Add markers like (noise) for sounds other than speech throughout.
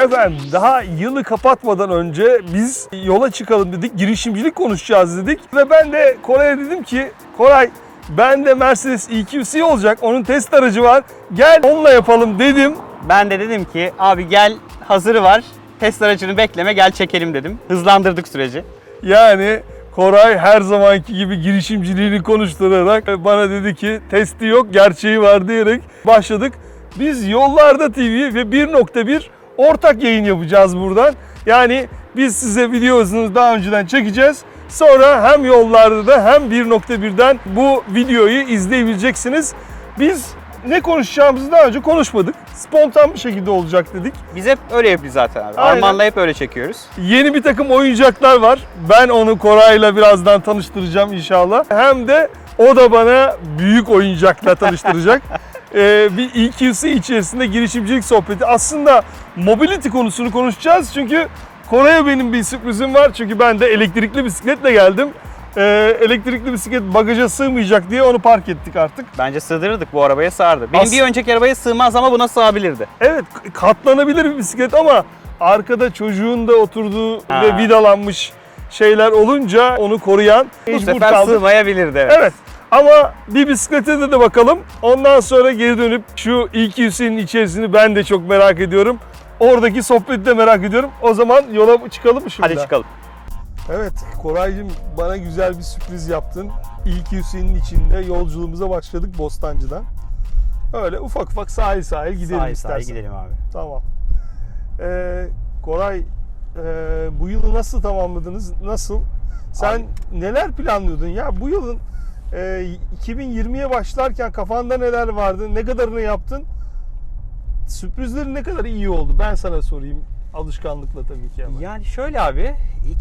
Efendim daha yılı kapatmadan önce biz yola çıkalım dedik. Girişimcilik konuşacağız dedik. Ve ben de Koray'a dedim ki Koray ben de Mercedes EQC olacak. Onun test aracı var. Gel onunla yapalım dedim. Ben de dedim ki abi gel hazırı var. Test aracını bekleme gel çekelim dedim. Hızlandırdık süreci. Yani Koray her zamanki gibi girişimciliğini konuşturarak bana dedi ki testi yok gerçeği var diyerek başladık. Biz Yollarda TV ve 1.1 ortak yayın yapacağız buradan. Yani biz size videosunu daha önceden çekeceğiz. Sonra hem yollarda da hem 1.1'den bu videoyu izleyebileceksiniz. Biz ne konuşacağımızı daha önce konuşmadık. Spontan bir şekilde olacak dedik. Biz hep öyle yapıyoruz zaten abi. Aynen. Arman'la hep öyle çekiyoruz. Yeni bir takım oyuncaklar var. Ben onu Koray'la birazdan tanıştıracağım inşallah. Hem de o da bana büyük oyuncakla tanıştıracak. (laughs) Ee, bir EQC içerisinde girişimcilik sohbeti. Aslında mobility konusunu konuşacağız. Çünkü Koray'a benim bir sürprizim var. Çünkü ben de elektrikli bisikletle geldim. Ee, elektrikli bisiklet bagaja sığmayacak diye onu park ettik artık. Bence sığdırırdık bu arabaya sığardı. Benim As- bir önceki arabaya sığmaz ama buna sığabilirdi. Evet katlanabilir bir bisiklet ama arkada çocuğun da oturduğu Ha. ve vidalanmış şeyler olunca onu koruyan Bu mecbur sefer kaldık. sığmayabilirdi. Evet. Evet ama bir bisiklete de, de bakalım. Ondan sonra geri dönüp şu EQC'nin içerisini ben de çok merak ediyorum. Oradaki sohbeti de merak ediyorum. O zaman yola çıkalım mı şimdi? Hadi çıkalım. Evet Koraycığım bana güzel bir sürpriz yaptın. EQC'nin içinde yolculuğumuza başladık Bostancı'dan. Öyle ufak ufak sahil sahil gidelim Sahil istersen. sahil gidelim abi. Tamam. Ee, Koray, e, bu yılı nasıl tamamladınız? Nasıl? Sen Abi- neler planlıyordun ya? Bu yılın e, 2020'ye başlarken kafanda neler vardı? Ne kadarını yaptın? Sürprizlerin ne kadar iyi oldu? Ben sana sorayım. Alışkanlıkla tabii ki ama. Yani şöyle abi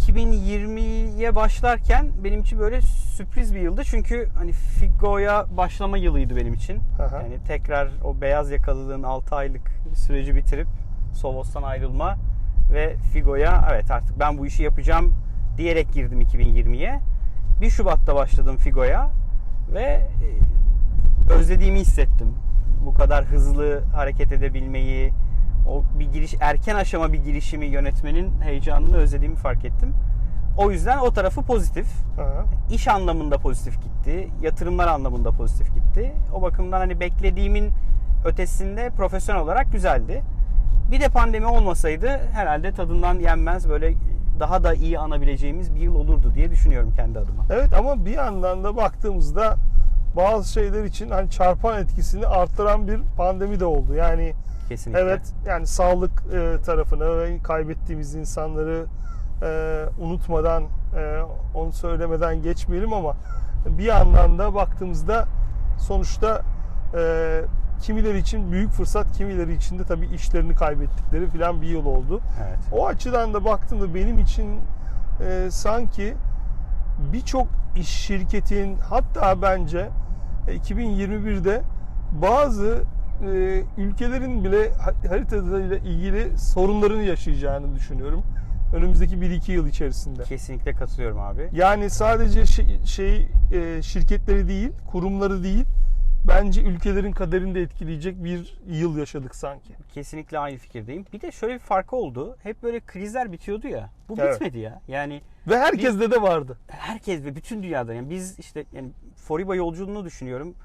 2020'ye başlarken benim için böyle sürpriz bir yıldı. Çünkü hani Figo'ya başlama yılıydı benim için. Aha. Yani tekrar o beyaz yakalılığın 6 aylık süreci bitirip Sovos'tan ayrılma ve Figo'ya evet artık ben bu işi yapacağım diyerek girdim 2020'ye. 1 Şubat'ta başladım Figo'ya ve e, özlediğimi hissettim. Bu kadar hızlı hareket edebilmeyi, o bir giriş erken aşama bir girişimi yönetmenin heyecanını özlediğimi fark ettim. O yüzden o tarafı pozitif. Aha. İş anlamında pozitif gitti, yatırımlar anlamında pozitif gitti. O bakımdan hani beklediğimin ötesinde profesyonel olarak güzeldi. Bir de pandemi olmasaydı herhalde tadından yenmez böyle daha da iyi anabileceğimiz bir yıl olurdu diye düşünüyorum kendi adıma. Evet ama bir yandan da baktığımızda bazı şeyler için hani çarpan etkisini arttıran bir pandemi de oldu. Yani Kesinlikle. Evet yani sağlık e, tarafını ve kaybettiğimiz insanları e, unutmadan e, onu söylemeden geçmeyelim ama bir yandan da baktığımızda sonuçta e, kimileri için büyük fırsat kimileri için de tabii işlerini kaybettikleri falan bir yıl oldu. Evet. O açıdan da baktığımda benim için e, sanki birçok iş şirketin hatta bence e, 2021'de bazı e, ülkelerin bile ha- haritalarıyla ilgili sorunlarını yaşayacağını düşünüyorum. Önümüzdeki 1-2 yıl içerisinde. Kesinlikle katılıyorum abi. Yani sadece şey, şey e, şirketleri değil, kurumları değil, bence ülkelerin kaderini de etkileyecek bir yıl yaşadık sanki. Kesinlikle aynı fikirdeyim. Bir de şöyle bir farkı oldu. Hep böyle krizler bitiyordu ya. Bu Evet. bitmedi ya. Yani Ve herkeste de vardı. herkes ve bütün dünyada yani biz işte yani Foriba yolculuğunu düşünüyorum.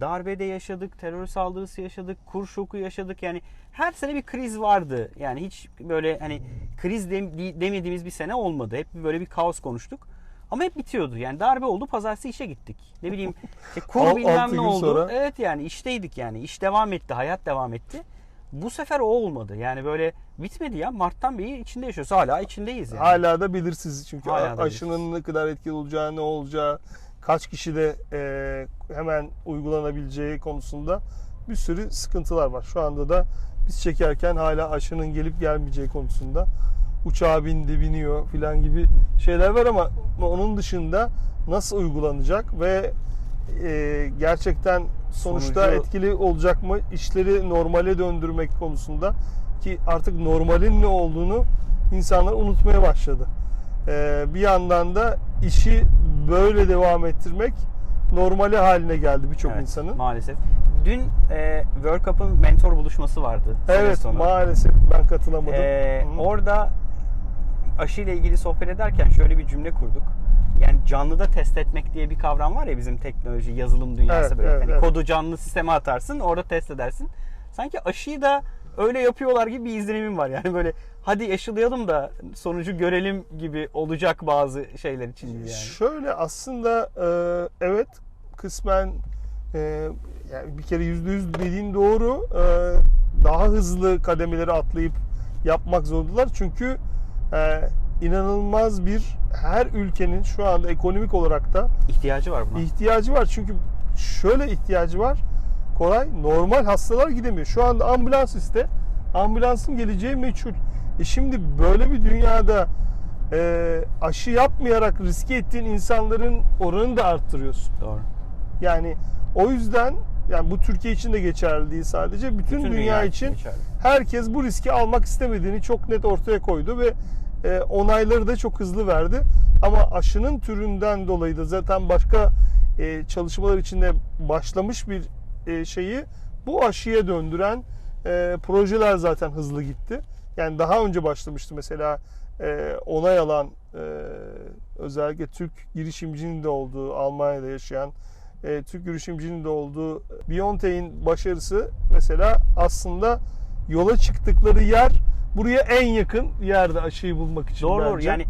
Darbede yaşadık, terör saldırısı yaşadık, kur şoku yaşadık. Yani her sene bir kriz vardı. Yani hiç böyle hani kriz dem- demediğimiz bir sene olmadı. Hep böyle bir kaos konuştuk. Ama hep bitiyordu. Yani darbe oldu, pazartesi işe gittik. Ne bileyim (laughs) işte kur bilmem ne oldu. sonra. Evet yani işteydik yani. İş devam etti, hayat devam etti. Bu sefer o olmadı. Yani böyle bitmedi ya. Mart'tan beri içinde yaşıyoruz. Hala içindeyiz yani. Hala da belirsiz çünkü Hala da aşının ne kadar etkili olacağı, ne olacağı, kaç kişide e, hemen uygulanabileceği konusunda bir sürü sıkıntılar var. Şu anda da biz çekerken hala aşının gelip gelmeyeceği konusunda uçağa bindi, biniyor filan gibi şeyler var ama onun dışında nasıl uygulanacak ve e, gerçekten sonuçta Sonucu- etkili olacak mı işleri normale döndürmek konusunda ki artık normalin ne olduğunu insanlar unutmaya başladı. Ee, bir yandan da işi böyle devam ettirmek normali haline geldi birçok Evet, insanın. Maalesef. dün e, World Cup'ın mentor buluşması vardı. Evet sonu. maalesef ben katılamadım. Hı. orada aşıyla ilgili sohbet ederken şöyle bir cümle kurduk. Yani canlıda test etmek diye bir kavram var ya bizim teknoloji, yazılım dünyası Evet, böyle. evet, hani evet. kodu canlı sisteme atarsın, orada test edersin. Sanki aşıyı da öyle yapıyorlar gibi bir izlenimim var. Yani böyle hadi aşılayalım da sonucu görelim gibi olacak bazı şeyler için yani. Şöyle aslında e, evet kısmen e, yani bir kere yüzde yüz dediğin doğru. E, daha hızlı kademeleri atlayıp yapmak zorundalar. Çünkü e, inanılmaz bir her ülkenin şu anda ekonomik olarak da İhtiyacı var buna. ihtiyacı var. Çünkü şöyle ihtiyacı var. Kolay normal hastalar gidemiyor. Şu anda ambulans iste. Ambulansın geleceği meçhul. E şimdi böyle bir dünyada e, aşı yapmayarak riske ettiğin insanların oranını da arttırıyorsun. Doğru. Yani o yüzden yani bu Türkiye için de geçerli değil sadece. Bütün, dünya, için geçerli. Herkes bu riski almak istemediğini çok net ortaya koydu ve e, onayları da çok hızlı verdi. Ama aşının türünden dolayı da zaten başka e, çalışmalar içinde başlamış bir e, şeyi bu aşıya döndüren e, projeler zaten hızlı gitti. Yani daha önce başlamıştı mesela e, onay alan e, özellikle Türk girişimcinin de olduğu Almanya'da yaşayan e, Türk girişimcinin de olduğu BioNTech'in başarısı mesela aslında yola çıktıkları yer buraya en yakın yerde aşıyı bulmak için Doğru doğru. bence. Yani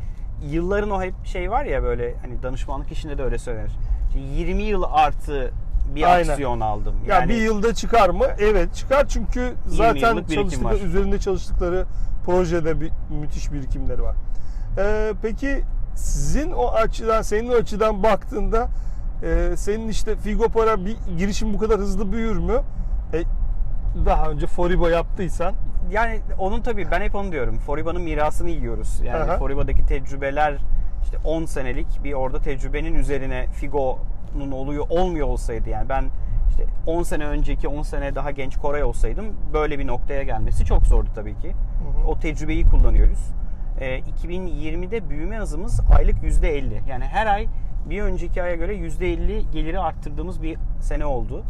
yılların o hep şey var ya böyle hani danışmanlık işinde de öyle söylenir. İşte 20 yıl artı bir Aynen. aksiyon aldım. Ya Yani bir yılda çıkar mı? Evet çıkar çünkü zaten yıllık birikim çalıştıkları, var. üzerinde çalıştıkları projede bir müthiş birikimleri var. Ee, peki sizin o açıdan, senin o açıdan baktığında e, senin işte Figopara bir girişim bu kadar hızlı büyür mü? E, daha önce Foribo yaptıysan yani onun tabii ben hep onu diyorum. Foriba'nın mirasını yiyoruz. Yani Aha. Foriba'daki tecrübeler işte 10 senelik bir orada tecrübenin üzerine Figo'nun oluyor olmuyor olsaydı yani ben işte 10 sene önceki 10 sene daha genç Koray olsaydım böyle bir noktaya gelmesi çok zordu tabii ki. hı. O tecrübeyi kullanıyoruz. Ee, 2020'de büyüme hızımız aylık %50. Yani her ay bir önceki aya göre %50 geliri arttırdığımız bir sene oldu.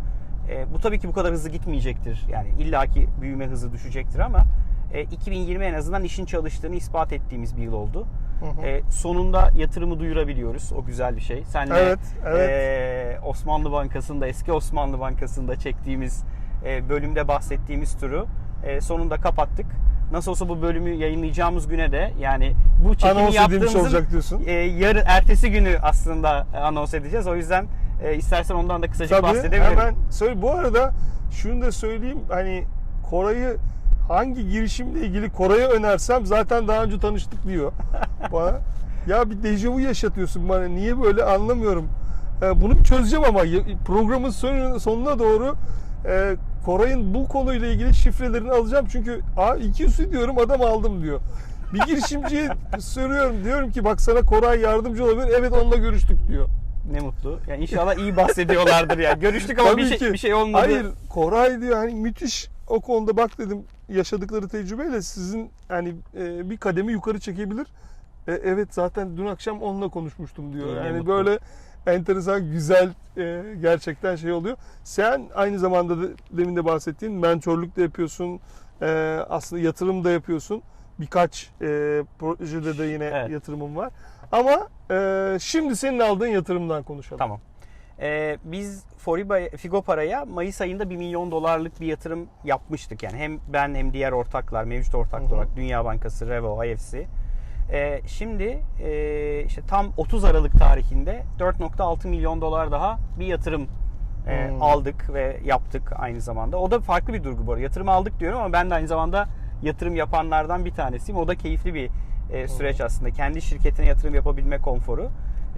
Ee, bu tabii ki bu kadar hızlı gitmeyecektir. Yani illaki büyüme hızı düşecektir ama e, 2020 en azından işin çalıştığını ispat ettiğimiz bir yıl oldu. Hı hı. Ee, sonunda yatırımı duyurabiliyoruz. O güzel bir şey. Senle Evet, evet. e, Osmanlı Bankası'nda, eski Osmanlı Bankası'nda çektiğimiz e, bölümde bahsettiğimiz turu e, sonunda kapattık. Nasıl olsa bu bölümü yayınlayacağımız güne de yani bu çekimi anons yaptığımızın olacak diyorsun. e, yarın ertesi günü aslında anons edeceğiz. O yüzden e, istersen ondan da kısacık Tabii bahsedebilirim. hemen söyle. Bu arada şunu da söyleyeyim hani Koray'ı hangi girişimle ilgili Koray'a önersem zaten daha önce tanıştık diyor (laughs) bana. Ya bir dejavu yaşatıyorsun bana. Niye böyle anlamıyorum. Ee, bunu çözeceğim ama programın sonuna, doğru e, Koray'ın bu konuyla ilgili şifrelerini alacağım. Çünkü a, iki üstü diyorum adam aldım diyor. Bir girişimciye (laughs) soruyorum diyorum ki bak sana Koray yardımcı olabilir. Evet onunla görüştük diyor. Ne mutlu. Yani inşallah iyi bahsediyorlardır yani. Görüştük ama bir şey, ki. bir şey olmadı. Hayır Koray diyor hani müthiş o konuda bak dedim yaşadıkları tecrübeyle sizin hani e, bir kademi yukarı çekebilir. E, evet zaten dün akşam onunla konuşmuştum diyor. Yani mutlu. böyle enteresan güzel e, gerçekten şey oluyor. Sen aynı zamanda da, demin de bahsettiğin mentorluk da yapıyorsun. E, aslında yatırım da yapıyorsun. Birkaç e, projede de yine Evet. yatırımın var. Ama e, şimdi senin aldığın yatırımdan konuşalım. Tamam. Ee, biz Foriba, Figo Para'ya Mayıs ayında 1 milyon dolarlık bir yatırım yapmıştık. Yani hem ben hem diğer ortaklar, mevcut ortaklar Hı hı. olarak Dünya Bankası, Revo, IFC. Ee, şimdi e, işte tam 30 Aralık tarihinde 4.6 milyon dolar daha bir yatırım e, Hmm. aldık ve yaptık aynı zamanda. O da farklı bir durgu bu arada. Yatırım aldık diyorum ama ben de aynı zamanda yatırım yapanlardan bir tanesiyim. O da keyifli bir e, süreç aslında. Kendi şirketine yatırım yapabilme konforu.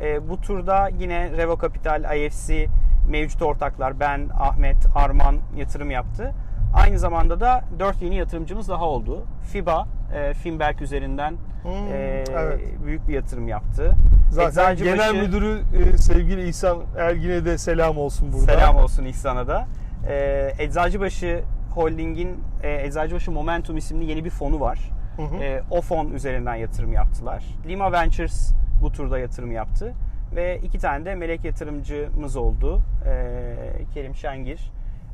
E, bu turda yine Revo Capital, IFC mevcut ortaklar ben, Ahmet, Arman yatırım yaptı. Aynı zamanda da 4 yeni yatırımcımız daha oldu. FIBA, e, Finberg üzerinden Hmm, e, evet. büyük bir yatırım yaptı. Zaten Eczacıbaşı- genel müdürü e, sevgili İhsan Ergin'e de selam olsun burada. Selam olsun İhsan'a da. Ee, Eczacıbaşı Holding'in e, Eczacıbaşı Momentum isimli yeni bir fonu var. Hı hı. Ee, o fon üzerinden yatırım yaptılar. Lima Ventures bu turda yatırım yaptı. Ve iki tane de melek yatırımcımız oldu. Ee, Kerim Şengir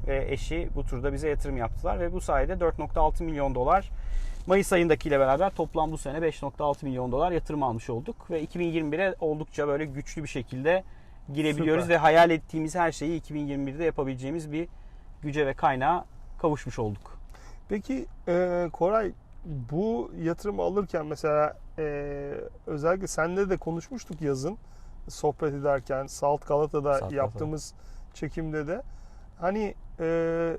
ve eşi bu turda bize yatırım yaptılar ve bu sayede 4.6 milyon dolar Mayıs ayındakiyle beraber toplam bu sene 5.6 milyon dolar yatırım almış olduk ve 2021'e oldukça böyle güçlü bir şekilde girebiliyoruz Süper. ve hayal ettiğimiz her şeyi 2021'de yapabileceğimiz bir güce ve kaynağa kavuşmuş olduk. Peki e, Koray bu yatırımı alırken mesela e, özellikle senle de konuşmuştuk yazın sohbet ederken Salt Galata'da Salt yaptığımız çekimde de. Hani e,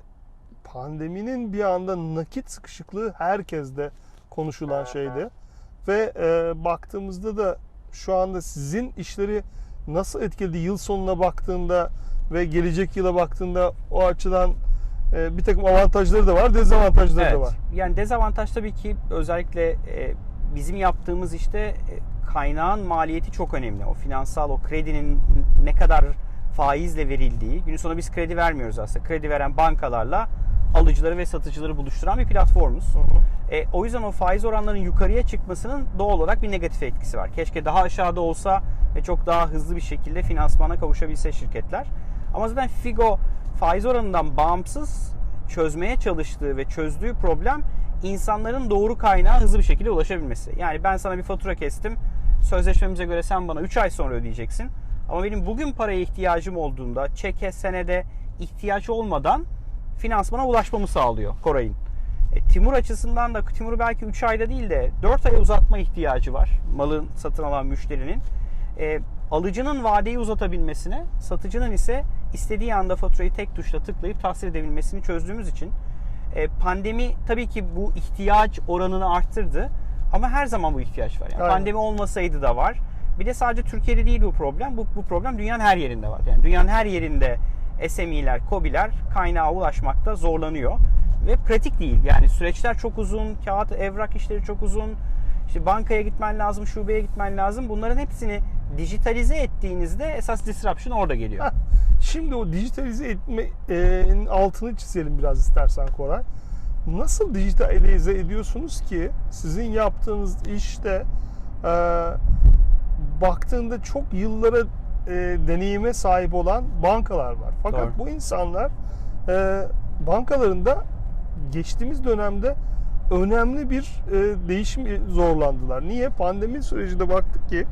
pandeminin bir anda nakit sıkışıklığı herkeste konuşulan şeydi. ve e, baktığımızda da şu anda sizin işleri nasıl etkiledi yıl sonuna baktığında ve gelecek yıla baktığında o açıdan e, bir takım avantajları da var, dezavantajları da var. Yani dezavantaj tabii ki özellikle e, bizim yaptığımız işte e, kaynağın maliyeti çok önemli. O finansal o kredinin ne kadar faizle verildiği. Günün sonunda biz kredi vermiyoruz aslında. Kredi veren bankalarla alıcıları ve satıcıları buluşturan bir platformuz. E, o yüzden o faiz oranlarının yukarıya çıkmasının doğal olarak bir negatif etkisi var. Keşke daha aşağıda olsa ve çok daha hızlı bir şekilde finansmana kavuşabilse şirketler. Ama zaten Figo faiz oranından bağımsız çözmeye çalıştığı ve çözdüğü problem insanların doğru kaynağa hızlı bir şekilde ulaşabilmesi. Yani ben sana bir fatura kestim. Sözleşmemize göre sen bana 3 ay sonra ödeyeceksin. Ama benim bugün paraya ihtiyacım olduğunda çeke senede ihtiyaç olmadan finansmana ulaşmamı sağlıyor Koray'ın. E, Timur açısından da Timur belki 3 ayda değil de 4 aya uzatma ihtiyacı var malın satın alan müşterinin. E, alıcının vadeyi uzatabilmesine, satıcının ise istediği anda faturayı tek tuşla tıklayıp tahsil edebilmesini çözdüğümüz için e, pandemi tabii ki bu ihtiyaç oranını arttırdı. Ama her zaman bu ihtiyaç var. Yani Aynen. pandemi olmasaydı da var. Bir de sadece Türkiye'de değil bu problem. Bu, bu problem dünyanın her yerinde var. Yani dünyanın her yerinde SME'ler, KOBİ'ler kaynağa ulaşmakta zorlanıyor. Ve pratik değil. Yani süreçler çok uzun, kağıt, evrak işleri çok uzun. İşte bankaya gitmen lazım, şubeye gitmen lazım. Bunların hepsini dijitalize ettiğinizde esas disruption orada geliyor. Şimdi o dijitalize etmenin altını çizelim biraz istersen Koray. Nasıl dijitalize ediyorsunuz ki sizin yaptığınız işte e, baktığında çok yıllara e, deneyime sahip olan bankalar var. Fakat Doğru. bu insanlar e, bankalarında geçtiğimiz dönemde önemli bir e, değişim zorlandılar. Niye? Pandemi sürecinde baktık ki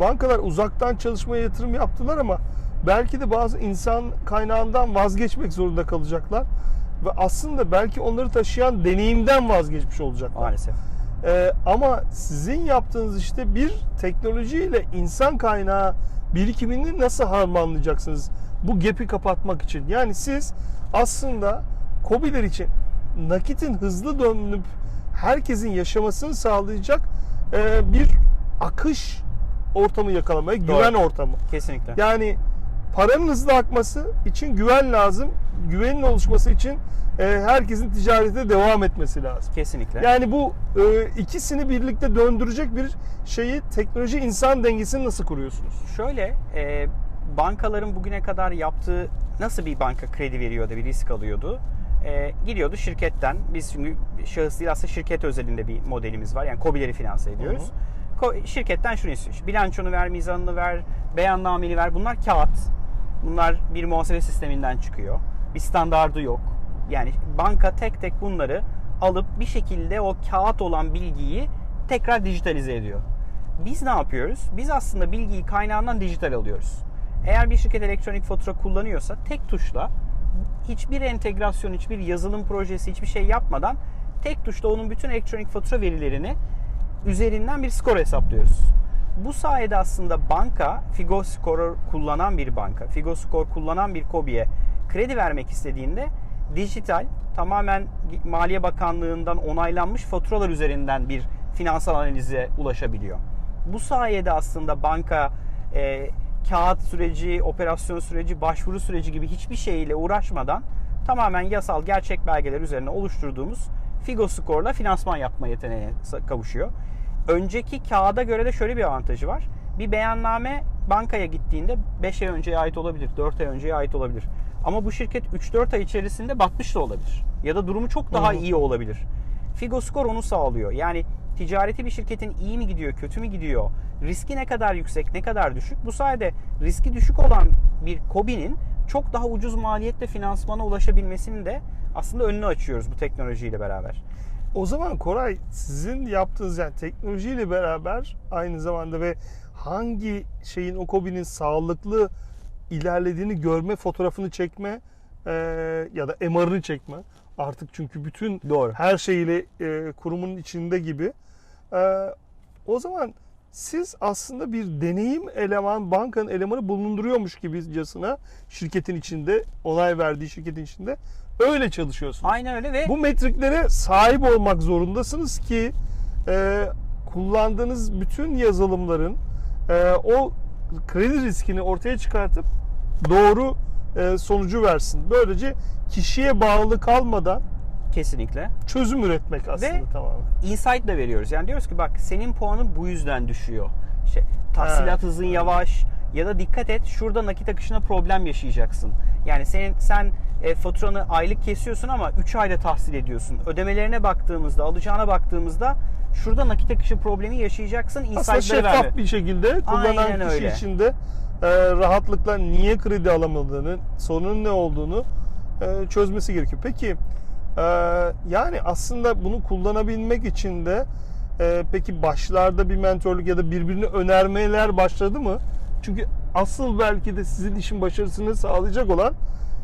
bankalar uzaktan çalışmaya yatırım yaptılar ama belki de bazı insan kaynağından vazgeçmek zorunda kalacaklar. Ve aslında belki onları taşıyan deneyimden vazgeçmiş olacaklar. Maalesef. Ee, ama sizin yaptığınız işte bir teknolojiyle insan kaynağı birikimini nasıl harmanlayacaksınız bu gap'i kapatmak için? Yani siz aslında KOBİ'ler için nakitin hızlı dönüp herkesin yaşamasını sağlayacak e, bir akış ortamı yakalamaya, güven ortamı. Kesinlikle. Yani paranın hızlı akması için güven lazım. Güvenin oluşması için e, herkesin ticarete devam etmesi lazım. Kesinlikle. Yani bu e, ikisini birlikte döndürecek bir şeyi teknoloji insan dengesini nasıl kuruyorsunuz? Şöyle, e, bankaların bugüne kadar yaptığı nasıl bir banka kredi veriyor da bir risk alıyordu? E, gidiyordu şirketten, biz çünkü şahıs değil aslında şirket özelinde bir modelimiz var. Yani KOBİ'leri finanse ediyoruz. Ko- şirketten şunu istiyor. Bilançonu ver, mizanını ver, beyannameni ver. Bunlar kağıt. Bunlar bir muhasebe sisteminden çıkıyor. Bir standardı yok. Yani banka tek tek bunları alıp bir şekilde o kağıt olan bilgiyi tekrar dijitalize ediyor. Biz ne yapıyoruz? Biz aslında bilgiyi kaynağından dijital alıyoruz. Eğer bir şirket elektronik fatura kullanıyorsa tek tuşla hiçbir entegrasyon, hiçbir yazılım projesi, hiçbir şey yapmadan tek tuşla onun bütün elektronik fatura verilerini üzerinden bir skor hesaplıyoruz. Bu sayede aslında banka Figo Score'u kullanan bir banka, Figo Score kullanan bir KOBİ'ye kredi vermek istediğinde dijital tamamen Maliye Bakanlığı'ndan onaylanmış faturalar üzerinden bir finansal analize ulaşabiliyor. Bu sayede aslında banka e, kağıt süreci, operasyon süreci, başvuru süreci gibi hiçbir şeyle uğraşmadan tamamen yasal gerçek belgeler üzerine oluşturduğumuz Figo Score'la finansman yapma yeteneğine kavuşuyor. Önceki kağıda göre de şöyle bir avantajı var. Bir beyanname bankaya gittiğinde 5 ay önceye ait olabilir, 4 ay önceye ait olabilir. Ama bu şirket 3-4 ay içerisinde batmış da olabilir. Ya da durumu çok daha hı. iyi olabilir. Figo Score onu sağlıyor. Yani ticareti bir şirketin iyi mi gidiyor, kötü mü gidiyor, riski ne kadar yüksek, ne kadar düşük. Bu sayede riski düşük olan bir KOBİ'nin çok daha ucuz maliyetle finansmana ulaşabilmesini de aslında önünü açıyoruz bu teknolojiyle beraber. O zaman Koray sizin yaptığınız yani teknolojiyle beraber aynı zamanda ve hangi şeyin o kobinin sağlıklı ilerlediğini görme, fotoğrafını çekme e, ya da MR'ını çekme. Artık çünkü bütün Doğru. her şeyiyle e, kurumun içinde gibi. E, o zaman siz aslında bir deneyim eleman, bankanın elemanı bulunduruyormuş gibicasına şirketin içinde, onay verdiği şirketin içinde öyle çalışıyorsunuz. Aynen öyle ve Bu metriklere sahip olmak zorundasınız ki e, kullandığınız bütün yazılımların e, o kredi riskini ortaya çıkartıp doğru e, sonucu versin. Böylece kişiye bağlı kalmadan kesinlikle çözüm üretmek aslında Ve- tamamen. insight da veriyoruz. Yani diyoruz ki bak senin puanın bu yüzden düşüyor. İşte tahsilat Evet. hızın yavaş ya da dikkat et şurada nakit akışına problem yaşayacaksın. Yani senin sen e, faturanı aylık kesiyorsun ama 3 ayda tahsil ediyorsun. Ödemelerine baktığımızda, alacağına baktığımızda şurada nakit akışı problemi yaşayacaksın. Aslında şeffaf verme. bir şekilde kullanan Aynen kişi öyle. için de e, rahatlıkla niye kredi alamadığını, sorunun ne olduğunu e, çözmesi gerekiyor. Peki e, yani aslında bunu kullanabilmek için de e, peki başlarda bir mentorluk ya da birbirini önermeler başladı mı? Çünkü asıl belki de sizin işin başarısını sağlayacak olan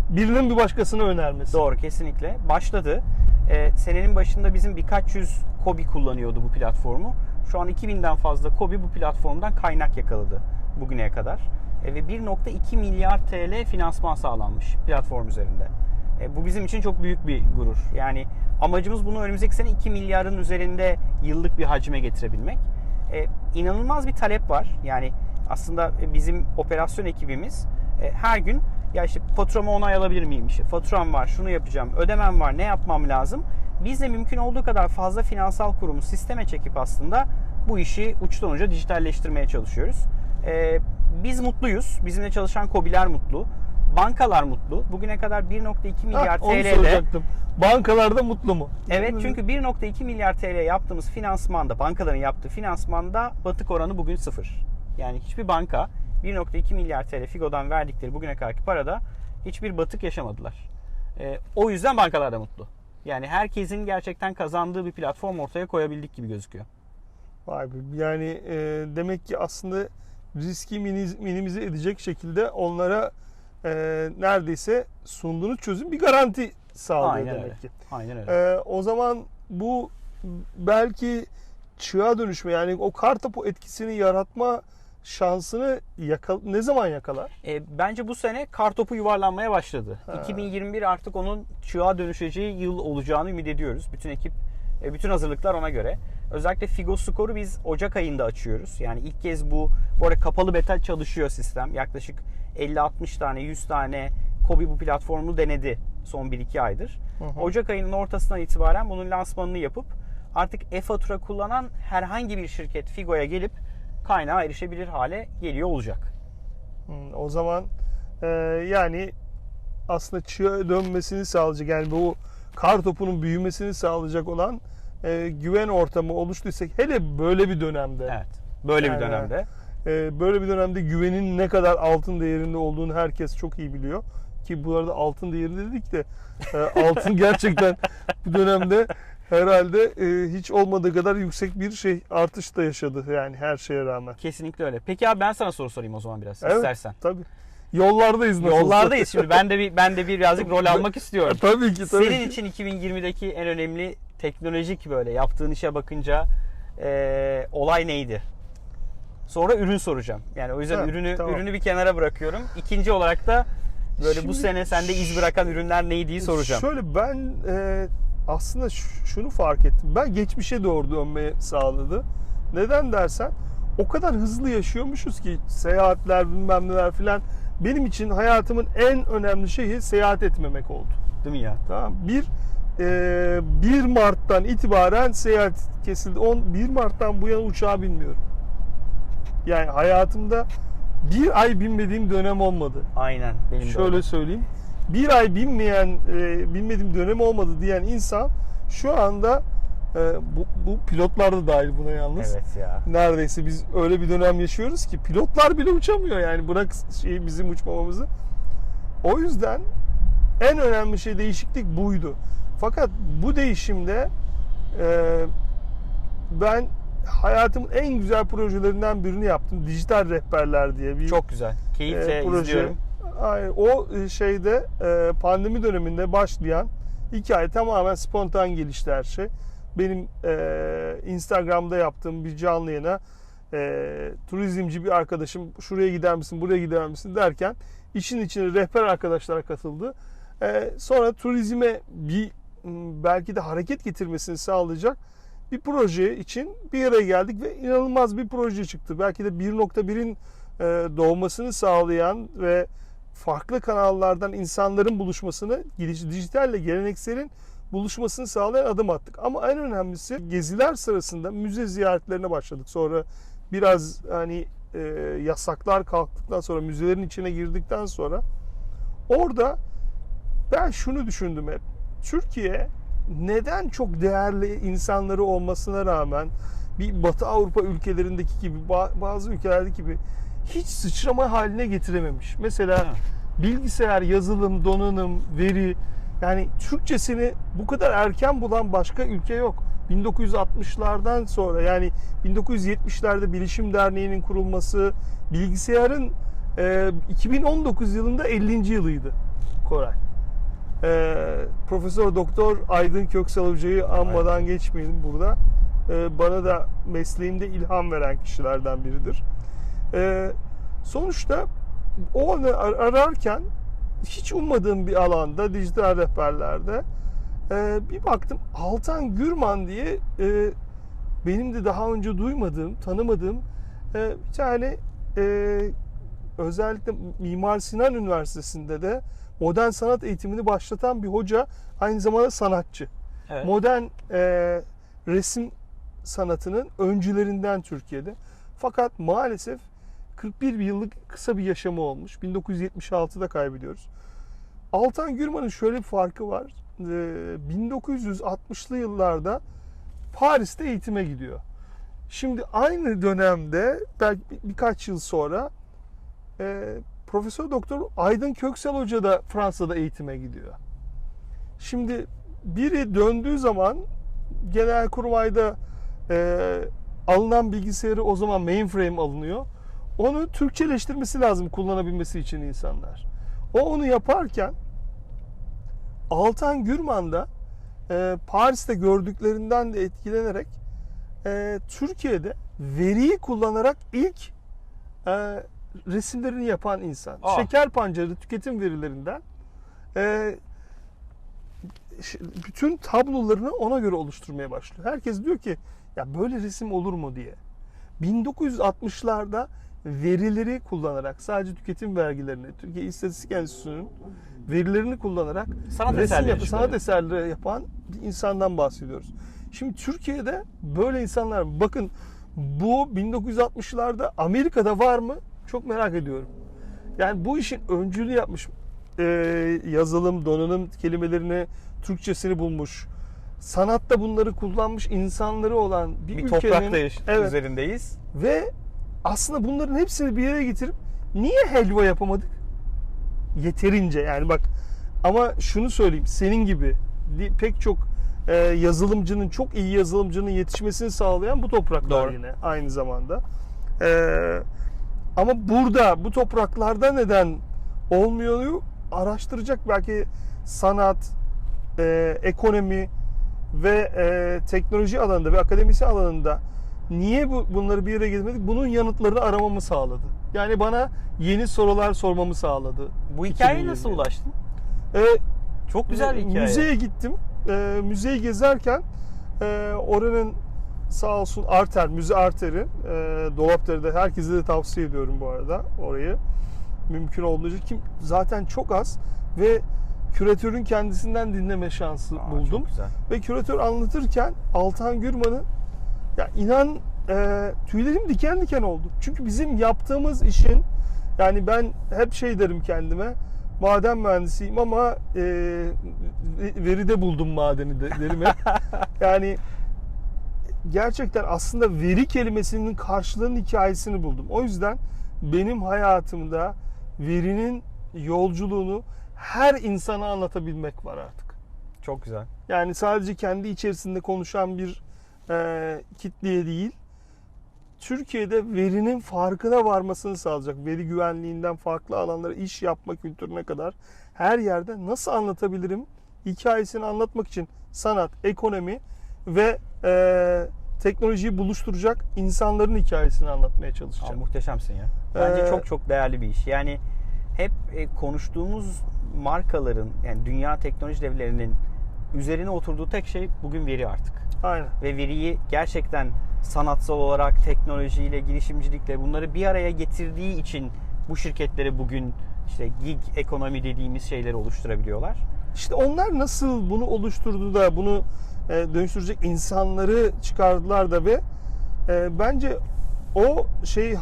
birinin bir başkasına önermesi. Doğru kesinlikle. Başladı. Ee, senenin başında bizim birkaç yüz Kobi kullanıyordu bu platformu. Şu an 2000'den fazla Kobi bu platformdan kaynak yakaladı bugüne kadar. E, ve 1.2 milyar TL finansman sağlanmış platform üzerinde. E, bu bizim için çok büyük bir gurur. Yani amacımız bunu önümüzdeki sene 2 milyarın üzerinde yıllık bir hacme getirebilmek. E, inanılmaz bir talep var. Yani aslında bizim operasyon ekibimiz e, her gün ya işte faturamı onay alabilir miyim? İşte faturam var, şunu yapacağım, ödemem var, ne yapmam lazım? Biz de mümkün olduğu kadar fazla finansal kurumu sisteme çekip aslında bu işi uçtan uca dijitalleştirmeye çalışıyoruz. E, biz mutluyuz. Bizimle çalışan KOBİ'ler mutlu. Bankalar mutlu. Bugüne kadar 1.2 milyar Ha, onu TL'de soracaktım. Bankalarda mutlu mu? Evet çünkü 1.2 milyar TL yaptığımız finansmanda, bankaların yaptığı finansmanda batık oranı bugün sıfır. Yani hiçbir banka 1.2 milyar TL Figo'dan verdikleri bugüne kadarki parada hiçbir batık yaşamadılar. Ee, o yüzden bankalar da mutlu. Yani herkesin gerçekten kazandığı bir platform ortaya koyabildik gibi gözüküyor. Vay be. Yani e, demek ki aslında riski minimize edecek şekilde onlara e, neredeyse sunduğunuz çözüm bir garanti sağlıyor Aynen demek öyle. ki. Aynen öyle. E, o zaman bu belki çığa dönüşme yani o kartopu etkisini yaratma şansını yakal ne zaman yakalar? E, bence bu sene kartopu yuvarlanmaya başladı. Ha. 2021 artık onun çığa dönüşeceği yıl olacağını ümit ediyoruz. Bütün ekip, e, bütün hazırlıklar ona göre. Özellikle Figo Score'u biz Ocak ayında açıyoruz. Yani ilk kez bu, bu arada kapalı beta çalışıyor sistem. Yaklaşık 50-60 tane, 100 tane Kobi bu platformu denedi son 1-2 aydır. Hı hı. Ocak ayının ortasından itibaren bunun lansmanını yapıp artık e-fatura kullanan herhangi bir şirket Figo'ya gelip kaynağa erişebilir hale geliyor olacak. Hmm, O zaman e, yani aslında çığa dönmesini sağlayacak yani bu kar topunun büyümesini sağlayacak olan e, güven ortamı oluştuysa hele böyle bir dönemde Evet. Böyle Yani- bir dönemde. E, böyle bir dönemde güvenin ne kadar altın değerinde olduğunu herkes çok iyi biliyor. Ki bu arada altın değeri dedik de e, (laughs) altın gerçekten bu dönemde herhalde e, hiç olmadığı kadar yüksek bir şey artış da yaşadı yani her şeye rağmen. Kesinlikle öyle. Peki abi ben sana soru sorayım o zaman biraz Evet. istersen. Tabii. Yollardayız nasıl. Yollardayız şimdi. Ben de bir ben de bir birazcık rol almak (laughs) istiyorum. Tabii ki tabii Senin için 2020'deki en önemli teknolojik böyle yaptığın işe bakınca eee, olay neydi? Sonra ürün soracağım. Yani o yüzden Ha, ürünü tamam. ürünü bir kenara bırakıyorum. İkinci olarak da böyle bu Şimdi- sene sende iz bırakan ürünler neydi soracağım. Şöyle ben e, aslında şunu fark ettim. Ben geçmişe doğru dönmeye sağladı. Neden dersen o kadar hızlı yaşıyormuşuz ki seyahatler bilmem neler filan. Benim için hayatımın en önemli şeyi seyahat etmemek oldu. Değil mi ya? Tamam Bir e, 1 Mart'tan itibaren seyahat kesildi. 10 1 Mart'tan bu yana uçağa binmiyorum. Yani hayatımda bir ay binmediğim dönem olmadı. Aynen. Benim de Şöyle öyle. söyleyeyim. Bir ay binmeyen, e, binmediğim dönem olmadı diyen insan şu anda e, bu, bu pilotlar da dahil buna yalnız. Evet ya. Neredeyse biz öyle bir dönem yaşıyoruz ki pilotlar bile uçamıyor yani bırak şey bizim uçmamamızı. o yüzden en önemli şey değişiklik buydu. Fakat bu değişimde e, ben hayatımın en güzel projelerinden birini yaptım. Dijital Rehberler diye bir Çok güzel. Keyifle e, proje. izliyorum. Aynen. O e, şeyde e, pandemi döneminde başlayan hikaye tamamen spontan gelişti her şey. Benim e, Instagram'da yaptığım bir canlı yayına e, turizmci bir arkadaşım şuraya gider misin buraya gider misin derken işin içine rehber arkadaşlara katıldı. E, sonra turizme bir belki de hareket getirmesini sağlayacak bir proje için bir araya geldik ve inanılmaz bir proje çıktı. Belki de 1.1'in e, doğmasını sağlayan ve farklı kanallardan insanların buluşmasını, dijitalle gelenekselin buluşmasını sağlayan adım attık. Ama en önemlisi geziler sırasında müze ziyaretlerine başladık. Sonra biraz hani e, yasaklar kalktıktan sonra müzelerin içine girdikten sonra orada ben şunu düşündüm hep. Türkiye neden çok değerli insanları olmasına rağmen bir Batı Avrupa ülkelerindeki gibi ba- bazı ülkelerdeki gibi hiç sıçrama haline getirememiş. Mesela Evet. bilgisayar, yazılım, donanım, veri yani Türkçesini bu kadar erken bulan başka ülke yok. 1960'lardan sonra yani 1970'lerde Bilişim Derneği'nin kurulması, bilgisayarın e, 2019 yılında 50. yılıydı Koray. E, Profesör Doktor Aydın Köksal Hoca'yı anmadan geçmeyelim burada. E, bana da mesleğimde ilham veren kişilerden biridir. E, sonuçta o anı ar- ararken hiç ummadığım bir alanda dijital rehberlerde e, bir baktım Altan Gürman diye e, benim de daha önce duymadığım, tanımadığım e, bir tane e, özellikle Mimar Sinan Üniversitesi'nde de modern sanat eğitimini başlatan bir hoca, aynı zamanda sanatçı. Evet. Modern e, resim sanatının öncülerinden Türkiye'de. Fakat maalesef 41 yıllık kısa bir yaşamı olmuş. 1976'da kaybediyoruz. Altan Gürman'ın şöyle bir farkı var. Ee, 1960'lı yıllarda Paris'te eğitime gidiyor. Şimdi aynı dönemde belki bir- birkaç yıl sonra e, Profesör Doktor Aydın Köksal Hoca da Fransa'da eğitime gidiyor. Şimdi biri döndüğü zaman Genelkurmay'da e, alınan bilgisayarı o zaman mainframe alınıyor. Onu Türkçeleştirmesi lazım kullanabilmesi için insanlar. O onu yaparken Altan Gürman da e, Paris'te gördüklerinden de etkilenerek e, Türkiye'de veriyi kullanarak ilk e, resimlerini yapan insan. Aa. Şeker pancarı tüketim verilerinden e, bütün tablolarını ona göre oluşturmaya başlıyor. Herkes diyor ki ya böyle resim olur mu diye. 1960'larda verileri kullanarak sadece tüketim vergilerini Türkiye İstatistik Enstitüsü'nün verilerini kullanarak Sanat resim yapı, sanat eserleri yapan bir insandan bahsediyoruz. Şimdi Türkiye'de böyle insanlar bakın bu 1960'larda Amerika'da var mı? Çok merak ediyorum. Yani bu işin öncülüğü yapmış e, yazılım, donanım kelimelerini, Türkçesini bulmuş. Sanatta bunları kullanmış insanları olan bir, Bir ülkenin toprakta evet, üzerindeyiz. ve aslında bunların hepsini bir yere getirip niye helva yapamadık? Yeterince yani bak ama şunu söyleyeyim senin gibi pek çok e, yazılımcının çok iyi yazılımcının yetişmesini sağlayan bu topraklar Doğru. yine aynı zamanda. E, ama burada bu topraklarda neden olmuyor araştıracak belki sanat, e, ekonomi ve e, teknoloji alanında ve akademisi alanında niye bu, bunları bir yere getirmedik? Bunun yanıtlarını aramamı sağladı. Yani bana yeni sorular sormamı sağladı. Bu hikayeye 2020. nasıl ulaştın? E, Çok güzel bir hikaye. Müzeye gittim. E, müzeyi gezerken e, oranın sağ olsun Arter, Müze Arter'in e, Dolapdere'de herkese de tavsiye ediyorum bu arada orayı. Mümkün olduğunca kim zaten çok az ve küratörün kendisinden dinleme şansı Aa, buldum. Ve küratör anlatırken Altan Gürman'ın ya inan e, tüylerim diken diken oldu. Çünkü bizim yaptığımız işin yani ben hep şey derim kendime maden mühendisiyim ama e, veride buldum madeni de, derim hep. (laughs) yani gerçekten aslında veri kelimesinin karşılığının hikayesini buldum. O yüzden benim hayatımda verinin yolculuğunu her insana anlatabilmek var artık. Çok güzel. Yani sadece kendi içerisinde konuşan bir e, kitleye değil, Türkiye'de verinin farkına varmasını sağlayacak. Veri güvenliğinden farklı alanlara iş yapma kültürüne kadar her yerde nasıl anlatabilirim hikayesini anlatmak için sanat, ekonomi ve e, teknolojiyi buluşturacak insanların hikayesini anlatmaya Aa, çalışacağım. muhteşemsin ya. Bence Ee, çok çok değerli bir iş. Yani hep e, konuştuğumuz markaların yani dünya teknoloji devlerinin üzerine oturduğu tek şey bugün veri artık. Aynen. Ve veriyi gerçekten sanatsal olarak teknolojiyle, girişimcilikle bunları bir araya getirdiği için bu şirketleri bugün işte gig ekonomi dediğimiz şeyleri oluşturabiliyorlar. İşte onlar nasıl bunu oluşturdu da bunu e, dönüştürecek insanları çıkardılar da ve e, bence o şey e,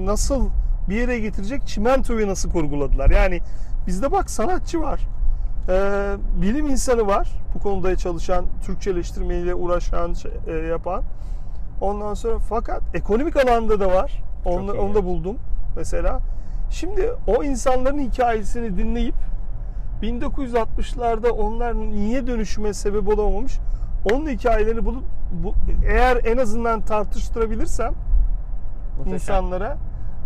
nasıl bir yere getirecek çimentoyu nasıl kurguladılar. Yani bizde bak sanatçı var. E, bilim insanı var. Bu konuda çalışan, Türkçeleştirmeyle uğraşan, şey, e, yapan. Ondan sonra fakat ekonomik alanda da var. Onu, onu da buldum mesela. Şimdi o insanların hikayesini dinleyip 1960'larda onlar niye dönüşüme sebep olamamış? Onun hikayelerini bulup bu, eğer en azından tartıştırabilirsem Muhteşem. insanlara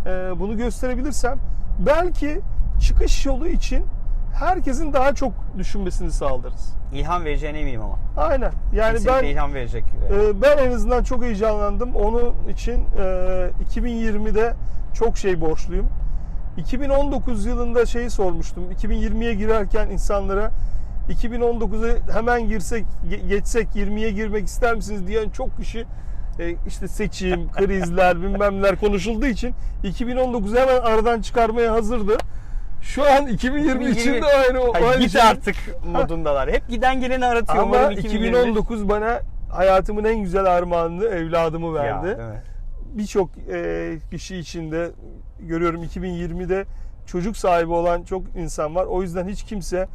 e, bunu gösterebilirsem belki çıkış yolu için herkesin daha çok düşünmesini sağlarız. İlham vereceğine eminim ama. Aynen. Yani Kesinlikle ben ilham verecek. ee, Ben en azından çok heyecanlandım. Onun için e, 2020'de çok şey borçluyum. 2019 yılında şeyi sormuştum. 2020'ye girerken insanlara 2019'a hemen girsek ge- geçsek 20'ye girmek ister misiniz diyen çok kişi e, işte seçim, (laughs) krizler, bilmemler konuşulduğu için 2019'u hemen aradan çıkarmaya hazırdı. Şu an 2020 için de aynı Hayır, aynı git şey. artık (laughs) modundalar. Hep giden geleni aratıyor. Ama Umarım 2021 2019 bana hayatımın en güzel armağanını evladımı verdi. Birçok e, kişi içinde görüyorum 2020'de çocuk sahibi olan çok insan var. O yüzden hiç kimse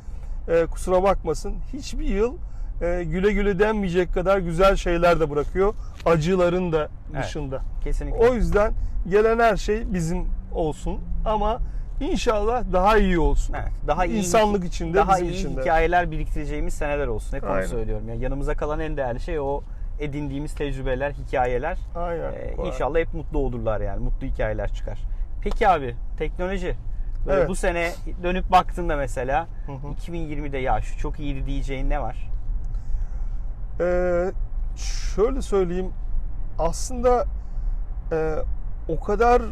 e, kusura bakmasın. Hiçbir yıl e, güle güle denmeyecek kadar güzel şeyler de bırakıyor. Acıların da Evet. dışında. Kesinlikle. O yüzden gelen her şey bizim olsun ama inşallah daha iyi olsun. Evet, daha iyi İnsanlık içinde, daha bizim iyi hikayeler biriktireceğimiz seneler olsun. Hep onu söylüyorum. Ya yanımıza kalan en değerli şey o edindiğimiz tecrübeler, hikayeler. Aynen. Ee, inşallah hep mutlu olurlar yani. Mutlu hikayeler çıkar. Peki abi, teknoloji. Böyle Evet. bu sene dönüp baktığında mesela Hı hı. 2020'de ya şu çok iyiydi diyeceğin ne var? Ee, şöyle söyleyeyim aslında e, o kadar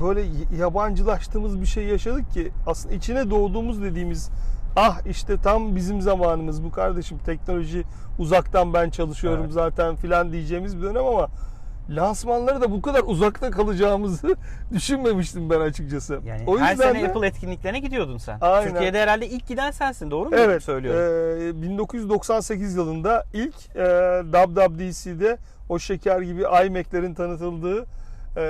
böyle yabancılaştığımız bir şey yaşadık ki aslında içine doğduğumuz dediğimiz ah işte tam bizim zamanımız bu kardeşim teknoloji uzaktan ben çalışıyorum Evet. zaten filan diyeceğimiz bir dönem ama lansmanları da bu kadar uzakta kalacağımızı (laughs) düşünmemiştim ben açıkçası. Yani o her yüzden sene de- Apple etkinliklerine gidiyordun sen. Aynen. Türkiye'de herhalde ilk giden sensin doğru mu Evet, söylüyorum? e, 1998 yılında ilk e, WWDC'de o şeker gibi iMac'lerin tanıtıldığı e,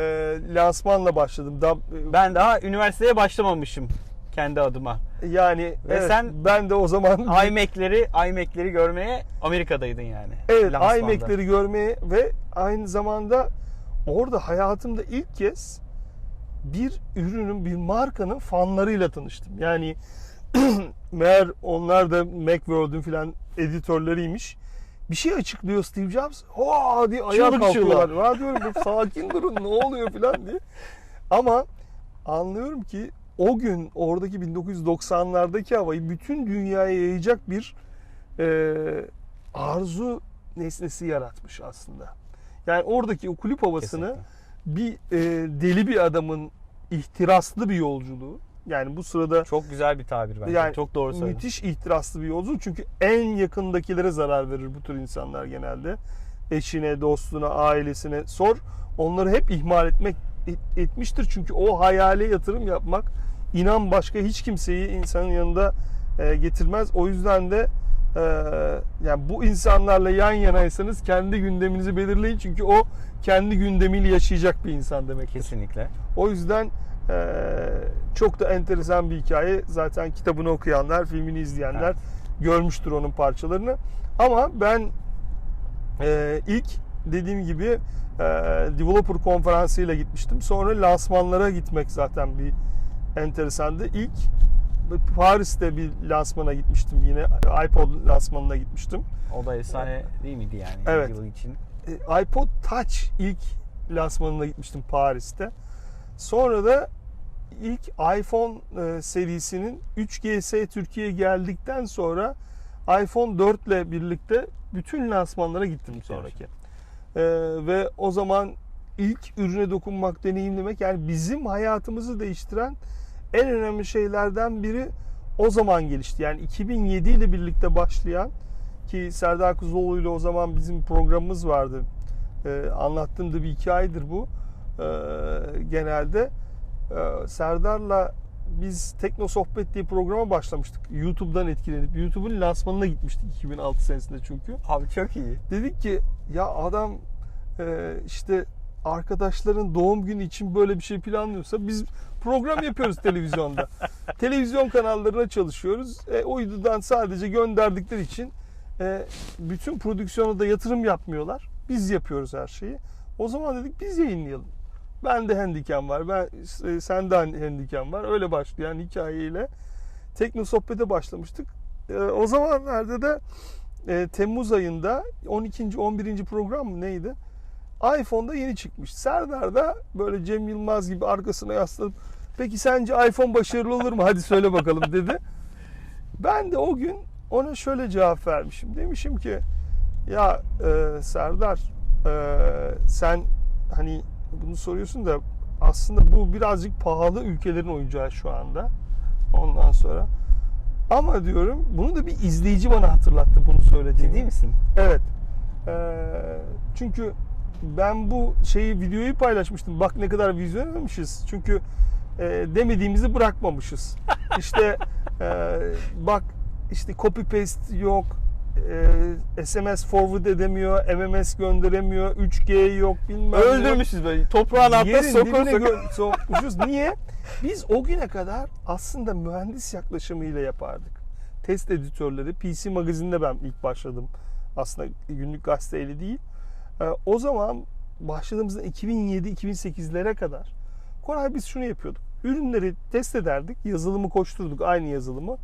lansmanla başladım. Dab- Ben daha üniversiteye başlamamışım kendi adıma. yani evet, sen- ben de o zaman iMac'leri iMac'leri görmeye Amerika'daydın yani. evet Lansmanda. iMac'leri görmeye ve aynı zamanda orada hayatımda ilk kez bir ürünün, bir markanın fanlarıyla tanıştım. Yani (clears throat) meğer onlar da Macworld'ün filan editörleriymiş. Bir şey açıklıyor Steve Jobs. Hoa diye ayağa Çığlık kalkıyorlar. Ya diyorum "Bu sakin durun ne oluyor filan diye. Ama anlıyorum ki o gün oradaki 1990'lardaki havayı bütün dünyaya yayacak bir e, arzu nesnesi yaratmış aslında. Yani oradaki o kulüp havasını bir e, deli bir adamın ihtiraslı bir yolculuğu. Yani bu sırada Çok güzel bir tabir bence. Yani Çok doğru söyledin. müthiş ihtiraslı bir yolculuk. Çünkü en yakındakilere zarar verir bu tür insanlar genelde. Eşine, dostuna, ailesine sor. Onları hep ihmal etmek et- etmiştir. Çünkü o hayale yatırım yapmak inan başka hiç kimseyi insanın yanında e, getirmez. O yüzden de e, yani bu insanlarla yan yanaysanız kendi gündeminizi belirleyin. Çünkü o kendi gündemiyle yaşayacak bir insan demektir. Kesinlikle. O yüzden eee, çok da enteresan bir hikaye. Zaten kitabını okuyanlar, filmini izleyenler Evet. görmüştür onun parçalarını. Ama ben eee, ilk dediğim gibi eee, developer konferansıyla gitmiştim. Sonra lansmanlara gitmek zaten bir enteresandı. İlk Paris'te bir lansmana gitmiştim yine. iPod lansmanına gitmiştim. O da efsane değil miydi yani? Evet. Yıl için. E, iPod Touch ilk lansmanına gitmiştim Paris'te. Sonra da ilk iPhone e, serisinin 3GS Türkiye'ye geldikten sonra iPhone 4 ile birlikte bütün lansmanlara gittim sonraki. E, ve o zaman ilk ürüne dokunmak, deneyimlemek yani bizim hayatımızı değiştiren en önemli şeylerden biri o zaman gelişti. Yani 2007 ile birlikte başlayan ki Serdar Kuzuloğlu ile o zaman bizim programımız vardı. Ee, anlattığım da bir hikayedir bu. Ee, genelde ee, Serdar'la biz Tekno Sohbet diye programa başlamıştık. YouTube'dan etkilenip YouTube'un lansmanına gitmiştik 2006 senesinde çünkü. Abi çok iyi. Dedik ki ya adam e, işte arkadaşların doğum günü için böyle bir şey planlıyorsa biz program yapıyoruz televizyonda. (laughs) Televizyon kanallarına çalışıyoruz. E, uydudan sadece gönderdikleri için e, bütün prodüksiyona da yatırım yapmıyorlar. Biz yapıyoruz her şeyi. O zaman dedik biz yayınlayalım. Ben de handikem var. Ben e, sende handikem var. Öyle başlayan hikayeyle Tekno Sohbet'e başlamıştık. E, o zamanlarda da e, Temmuz ayında 12. 11. program mı neydi? iPhone'da yeni çıkmış. Serdar da böyle Cem Yılmaz gibi arkasına yaslanıp peki sence iPhone başarılı olur mu? Hadi söyle bakalım dedi. Ben de o gün ona şöyle cevap vermişim. Demişim ki ya e, Serdar e, sen hani bunu soruyorsun da aslında bu birazcık pahalı ülkelerin oyuncağı şu anda. Ondan sonra ama diyorum bunu da bir izleyici bana hatırlattı bunu söylediğimi. Ciddi misin? Evet. Ee, çünkü ben bu şeyi videoyu paylaşmıştım. Bak ne kadar vizyonermişiz. Çünkü e, demediğimizi bırakmamışız. (laughs) İşte e, bak işte copy paste yok. E, SMS forward edemiyor, MMS gönderemiyor, 3G yok bilmem. Öldürmüşüz böyle. Toprağın altına Yerin sokur dibine sokur. gö- sokmuşuz. Niye? Biz o güne kadar aslında mühendis yaklaşımıyla yapardık. Test editörleri, PC Magazin'de ben ilk başladım. Aslında günlük gazeteyle değil. Ee, o zaman başladığımızda 2007-2008'lere kadar Koray biz şunu yapıyorduk. Ürünleri test ederdik, yazılımı koşturduk, aynı yazılımı.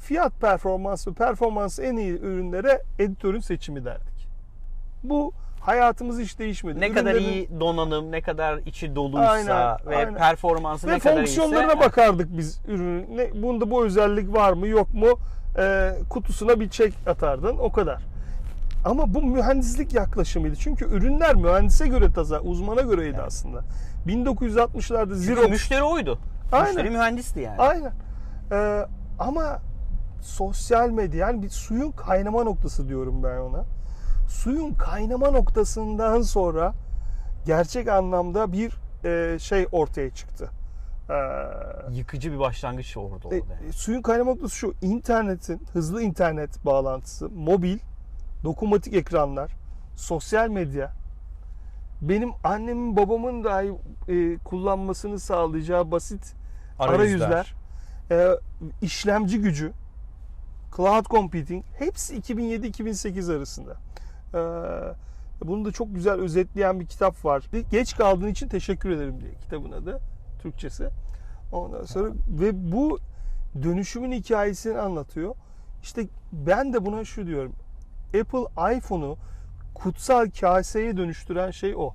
Fiyat performans ve performans en iyi ürünlere editörün seçimi derdik. Bu hayatımız hiç değişmedi. Ne kadar Ürünlerin- iyi donanım, ne kadar içi doluysa Aynen, ve aynen. performansı ve ne kadar fonksiyonlarına iyiyse. bakardık biz ürünün. Ne, bunda bu özellik var mı yok mu? Ee, kutusuna bir çek atardın o kadar. Ama bu mühendislik yaklaşımıydı. Çünkü ürünler mühendise göre taza, uzmana göreydi aslında. 1960'larda Çünkü Xerox müşteri oydu. Aynen. Müşteri mühendisti yani. Aynen. Ee, ama sosyal medya yani bir suyun kaynama noktası diyorum ben ona. Suyun kaynama noktasından sonra gerçek anlamda bir e, şey ortaya çıktı. Ee, Yıkıcı bir başlangıç oldu e, yani. suyun kaynama noktası şu. internetin, hızlı internet bağlantısı, mobil, dokunmatik ekranlar, sosyal medya, benim annemin babamın dahi e, kullanmasını sağlayacağı basit arayüzler, e, işlemci gücü, cloud computing hepsi 2007-2008 arasında. E, bunu da çok güzel özetleyen bir kitap var. Geç kaldığın için teşekkür ederim diye kitabın adı Türkçesi. Ondan sonra ve bu dönüşümün hikayesini anlatıyor. İşte ben de buna şu diyorum. Apple iPhone'u kutsal kaseye dönüştüren şey o.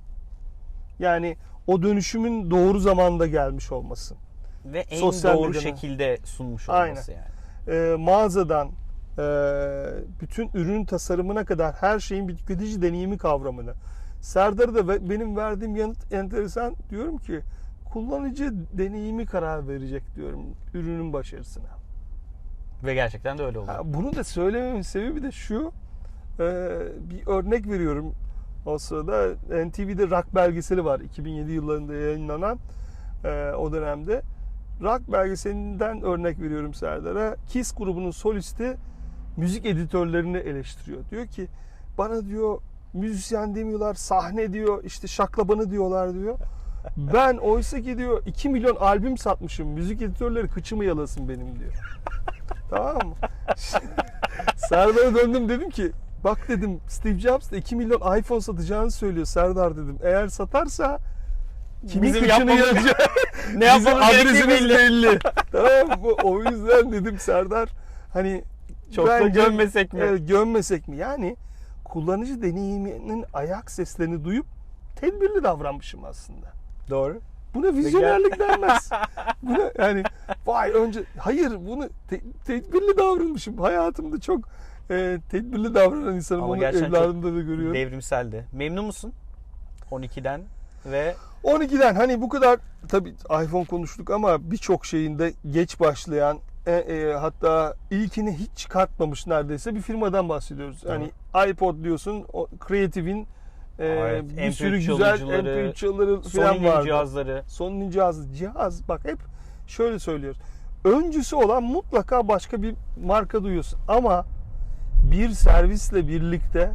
Yani o dönüşümün doğru zamanda gelmiş olması. Ve en sosyal doğru medyanın- şekilde sunmuş Aynen. olması yani. e, mağazadan e, bütün ürün tasarımına kadar her şeyin bir tüketici deneyimi kavramını. Serdar'a da benim verdiğim yanıt enteresan. Diyorum ki kullanıcı deneyimi karar verecek diyorum ürünün başarısına. Ve gerçekten de öyle oldu. Ha, bunu da söylememin sebebi de şu. E, bir örnek veriyorum. O sırada NTV'de Rock belgeseli var. 2007 yıllarında yayınlanan e, o dönemde. Rock belgeselinden örnek veriyorum Serdar'a. Kiss grubunun solisti müzik editörlerini eleştiriyor. Diyor ki bana diyor müzisyen demiyorlar, sahne diyor, işte şaklabanı diyorlar diyor. (laughs) Ben oysa ki diyor 2 milyon albüm satmışım. Müzik editörleri kıçımı yalasın benim diyor. tamam mı? (laughs) Serdar'a döndüm dedim ki bak dedim Steve Jobs da 2 milyon iPhone satacağını söylüyor Serdar dedim. Eğer satarsa kimin Bizim kıçını yapmamız- yarayacak? (laughs) ne Bizim gerektiği adresimiz belli. belli. (laughs) tamam mı? O yüzden dedim Serdar hani Çok da bence- gömmesek mi? Evet, gömmesek mi? Yani kullanıcı deneyiminin ayak seslerini duyup tedbirli davranmışım aslında. Doğru. Buna vizyonerlik denmez. (laughs) Buna yani vay önce hayır bunu te- tedbirli davranmışım. Hayatımda çok e, tedbirli davranan insanım. Ama Onu evladımda da görüyorum. Devrimseldi. Memnun musun? 12'den ve 12'den hani bu kadar tabii iPhone konuştuk ama birçok şeyinde geç başlayan e, e, hatta ilkini hiç çıkartmamış neredeyse bir firmadan bahsediyoruz. Hani iPod diyorsun, o Creative'in e, Evet, bir MP3 sürü güzel çalıcıları, MP3 çalıları falan vardı. cihazları. Sony'nin cihazı. Cihaz bak hep şöyle söylüyoruz. Öncüsü olan mutlaka başka bir marka duyuyorsun. Ama bir servisle birlikte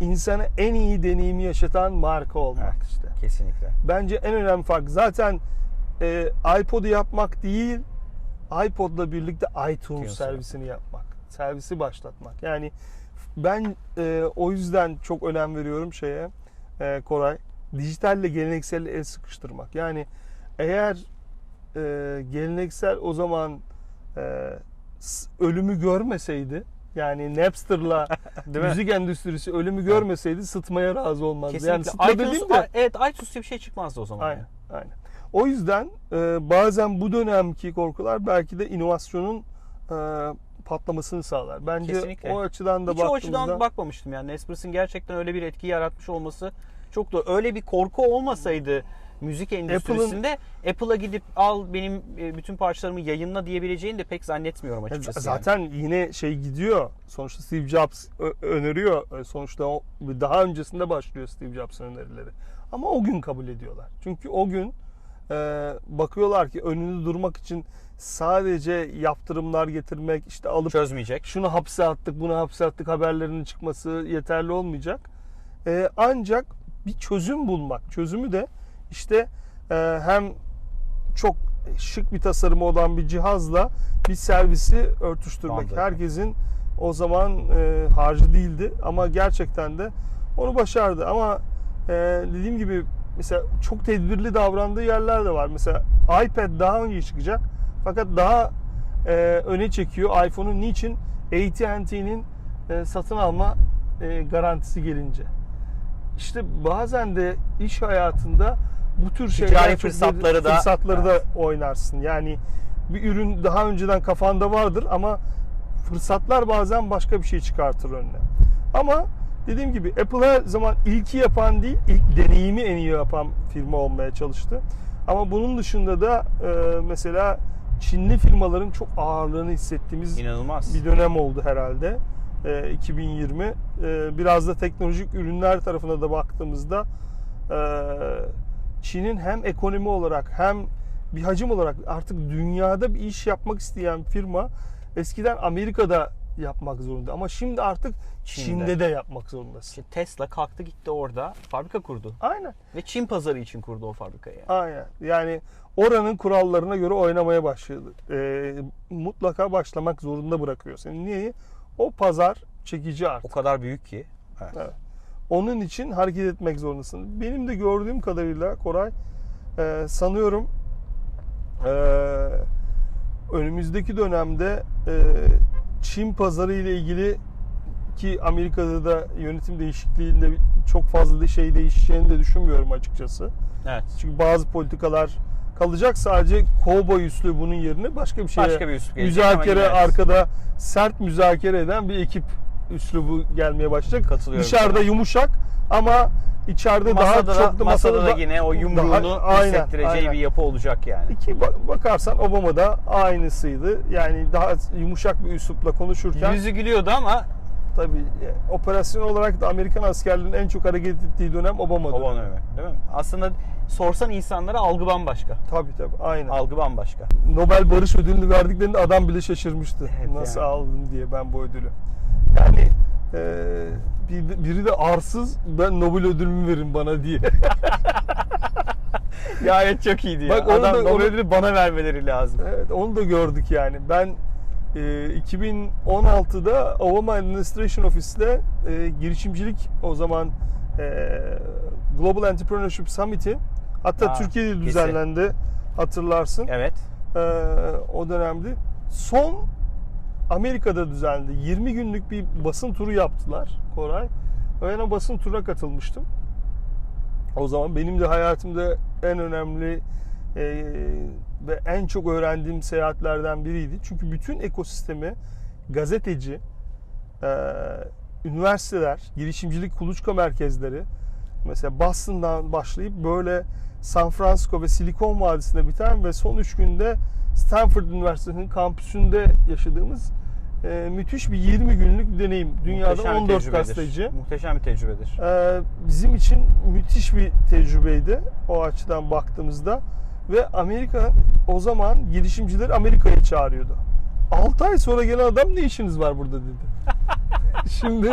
insana en iyi deneyimi yaşatan marka olmak Evet. işte. Kesinlikle. Bence en önemli fark zaten e, iPod'u yapmak değil, iPod'la birlikte iTunes iTunes servisini yapmak. Servisi başlatmak. Yani ben e, o yüzden çok önem veriyorum şeye e, Koray. Dijitalle geleneksel el sıkıştırmak. Yani eğer e, geleneksel o zaman e, ölümü görmeseydi yani Napster'la (laughs) müzik endüstrisi ölümü görmeseydi sıtmaya razı olmazdı. Kesinlikle. Yani sıtma iTunes, de evet iTunes diye bir şey çıkmazdı o zaman. Aynen, yani. aynen. O yüzden e, bazen bu dönemki korkular belki de inovasyonun e, patlamasını sağlar. Bence Kesinlikle. o açıdan da Hiç o baktığımızda açıdan bakmamıştım yani. Nespresso gerçekten öyle bir etki yaratmış olması çok da öyle bir korku olmasaydı müzik endüstrisinde Apple'a gidip al benim e, bütün parçalarımı yayınla diyebileceğini de pek zannetmiyorum açıkçası. zaten yine şey gidiyor. Sonuçta Steve Jobs öneriyor. E, Sonuçta daha öncesinde başlıyor Steve Jobs'ın önerileri. Ama o gün kabul ediyorlar. Çünkü o gün e, bakıyorlar ki önünde durmak için sadece yaptırımlar getirmek, işte alıp yani. çözmeyecek. şunu hapse attık, bunu hapse attık haberlerinin çıkması yeterli olmayacak. Ancak bir çözüm bulmak. Çözümü de işte e, hem çok şık bir tasarımı olan bir cihazla bir servisi örtüştürmek. Anladım. Herkesin o zaman e, harcı değildi ama gerçekten de onu başardı. Ama e, dediğim gibi mesela çok tedbirli davrandığı yerler de var. Mesela iPad daha önce çıkacak fakat daha e, öne çekiyor iPhone'un niçin? AT&T'nin e, satın alma e, garantisi gelince. İşte bazen de iş hayatında bu tür şeyler fırsatları da- fırsatları da Evet. oynarsın. Yani bir ürün daha önceden kafanda vardır ama fırsatlar bazen başka bir şey çıkartır önüne. Ama dediğim gibi Apple her zaman ilki yapan değil, ilk deneyimi en iyi yapan firma olmaya çalıştı. Ama bunun dışında da e, mesela Çinli firmaların çok ağırlığını hissettiğimiz İnanılmaz. bir dönem oldu herhalde. E, 2020. E, biraz da teknolojik ürünler tarafına da baktığımızda e, Çin'in hem ekonomi olarak hem bir hacim olarak artık dünyada bir iş yapmak isteyen firma eskiden Amerika'da yapmak zorunda ama şimdi artık Çin'de. Çin'de, de yapmak zorundasın. İşte Tesla kalktı gitti orada fabrika kurdu. Aynen. Ve Çin pazarı için kurdu o fabrikayı. yani. Aynen. Yani oranın kurallarına göre oynamaya başladı. E, mutlaka başlamak zorunda bırakıyor seni. Niye? O pazar çekici artık. O kadar büyük ki. Evet. Evet. Onun için hareket etmek zorundasın. Benim de gördüğüm kadarıyla Koray e, sanıyorum e, önümüzdeki dönemde e, Çin pazarı ile ilgili ki Amerika'da da yönetim değişikliğinde çok fazla da şey değişeceğini de düşünmüyorum açıkçası. Evet. Çünkü bazı politikalar kalacak sadece kovboy üslubunun yerine başka bir şeye Başka bir gelecek ama müzakere yine- arkada sert müzakere eden bir ekip üslubu gelmeye başlayacak. Katılıyorum Dışarıda yumuşak ama içeride Masada daha da, çok da masada da da- yine o yumruğunu Daha- hissettireceği aynen. bir yapı olacak yani. Ki bak- bakarsan Obama da aynısıydı. Yani daha yumuşak bir üslupla konuşurken Yüzü gülüyordu ama tabii e, operasyon olarak da Amerikan askerlerinin en çok hareket ettiği dönem Obama dönemi. Obama dönemi, değil mi? Aslında sorsan insanlara algı bambaşka. Tabii tabii aynen. Algı bambaşka. Nobel Barış Ödülünü verdiklerinde adam bile şaşırmıştı. Evet Nasıl yani. aldın diye ben bu ödülü. Yani e, bir- biri de arsız ben Nobel ödülümü verin bana diye. (laughs) Gayet çok iyiydi ya. Bak onu Adam da- Nobel ödülü bana vermeleri lazım. evet, onu da gördük yani. Ben e, 2016'da Obama Administration Office'te e, girişimcilik o zaman e, Global Entrepreneurship Summit'i Hatta Aa, Türkiye'de kesin. düzenlendi. Hatırlarsın. Evet. Ee, o dönemde. Son Amerika'da düzenlendi. 20 günlük bir basın turu yaptılar Koray. Ben o basın turuna katılmıştım. O zaman benim de hayatımda en önemli e, ve en çok öğrendiğim seyahatlerden biriydi. Çünkü bütün ekosistemi gazeteci, e, üniversiteler, girişimcilik kuluçka merkezleri mesela Boston'dan başlayıp böyle San Francisco ve Silikon Vadisi'nde biten ve son 3 günde Stanford Üniversitesi'nin kampüsünde yaşadığımız e, müthiş bir 20 günlük deneyim. Dünyada Muhteşem bir 14 tecrübedir. gazeteci. Muhteşem bir tecrübedir. Ee, bizim için müthiş bir tecrübeydi o açıdan baktığımızda ve Amerika o zaman girişimcileri Amerika'ya çağırıyordu. 6 ay sonra gelen adam ne işiniz var burada dedi. (laughs) Şimdi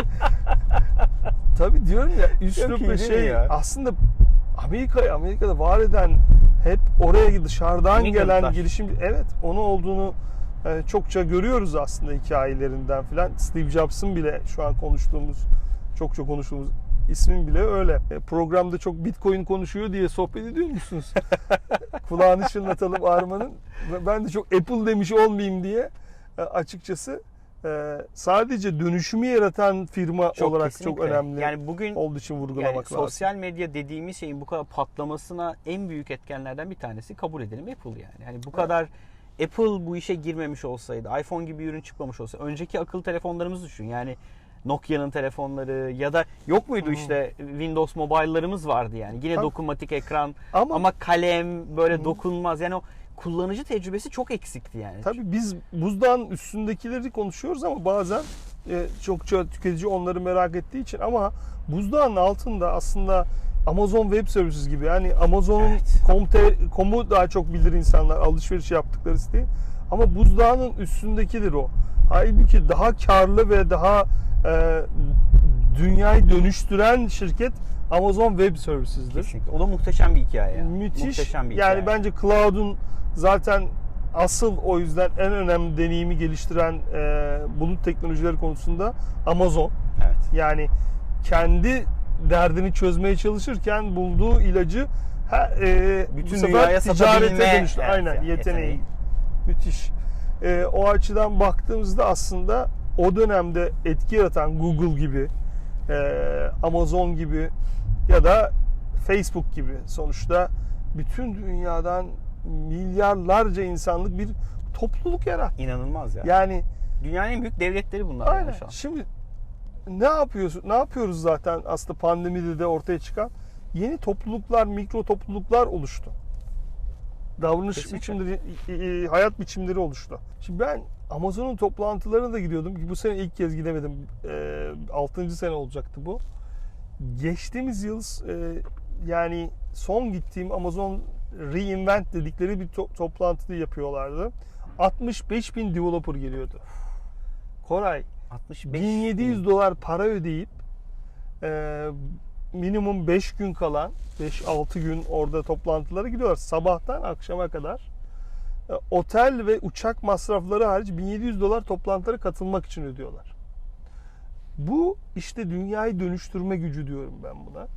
tabii diyorum ya üslup ve şey ya? aslında Amerika'yı Amerika'da var eden hep oraya dışarıdan Immigrantlar. gelen girişim evet onu olduğunu e, çokça görüyoruz aslında hikayelerinden filan. Steve Jobs'ın bile şu an konuştuğumuz çok çok konuştuğumuz ismin bile öyle. E, programda çok Bitcoin konuşuyor diye sohbet ediyor musunuz? (laughs) Kulağını çınlatalım Arman'ın. Ben de çok Apple demiş olmayayım diye e, açıkçası e, sadece dönüşümü yaratan firma olarak çok kesinlikle. önemli Yani bugün olduğu için yani vurgulamak lazım. sosyal medya dediğimiz şeyin bu kadar patlamasına en büyük etkenlerden bir tanesi kabul edelim Apple yani. Yani bu kadar Apple bu işe girmemiş olsaydı, iPhone gibi bir ürün çıkmamış olsa, önceki akıllı telefonlarımızı düşün. Yani Nokia'nın telefonları ya da yok muydu işte Windows mobile'larımız vardı yani. Yine Tabii. dokunmatik ekran Ama- ama, kalem böyle dokunmaz. Yani o kullanıcı tecrübesi çok eksikti yani. Tabii biz buzdağın üstündekileri konuşuyoruz ama bazen e, çokça tüketici onları merak ettiği için ama buzdağın altında aslında Amazon Web Services gibi yani Amazon'un Evet. com'u daha çok bilir insanlar alışveriş yaptıkları siteyi. Ama buzdağının üstündekidir o. Halbuki daha karlı ve daha e, dünyayı dönüştüren şirket Amazon Web Services'dir. Kesinlikle. O da muhteşem bir hikaye. Müthiş. Muhteşem bir yani hikaye. bence cloud'un zaten asıl o yüzden en önemli deneyimi geliştiren e, bulut teknolojileri konusunda Amazon. Evet. Yani kendi derdini çözmeye çalışırken bulduğu ilacı ha, e, Bütün bu sefer ticarete dönüştü. evet, Aynen yani yeteneği. yeteneği. Müthiş. E, o açıdan baktığımızda aslında o dönemde etki yaratan Google gibi, e, Amazon gibi ya da Facebook gibi sonuçta bütün dünyadan milyarlarca insanlık bir topluluk yarattı. İnanılmaz ya. Yani Dünyanın en büyük devletleri bunlar yani aynen. şu an. Şimdi ne yapıyorsun? Ne yapıyoruz zaten aslında pandemide de ortaya çıkan yeni topluluklar, mikro topluluklar oluştu. Davranış Kesinlikle. biçimleri, hayat biçimleri oluştu. Şimdi ben Amazon'un toplantılarına da gidiyordum ki bu sene ilk kez gidemedim. E, 6. sene olacaktı bu. Geçtiğimiz yıl e, yani son gittiğim Amazon Reinvent dedikleri bir to- toplantı yapıyorlardı. 65 bin developer geliyordu. Koray 65 1700 bin. dolar para ödeyip e, minimum 5 gün kalan 5-6 gün orada toplantılara gidiyorlar. Sabahtan akşama kadar. E, otel ve uçak masrafları hariç 1700 dolar toplantılara katılmak için ödüyorlar. Bu işte dünyayı dönüştürme gücü diyorum ben buna.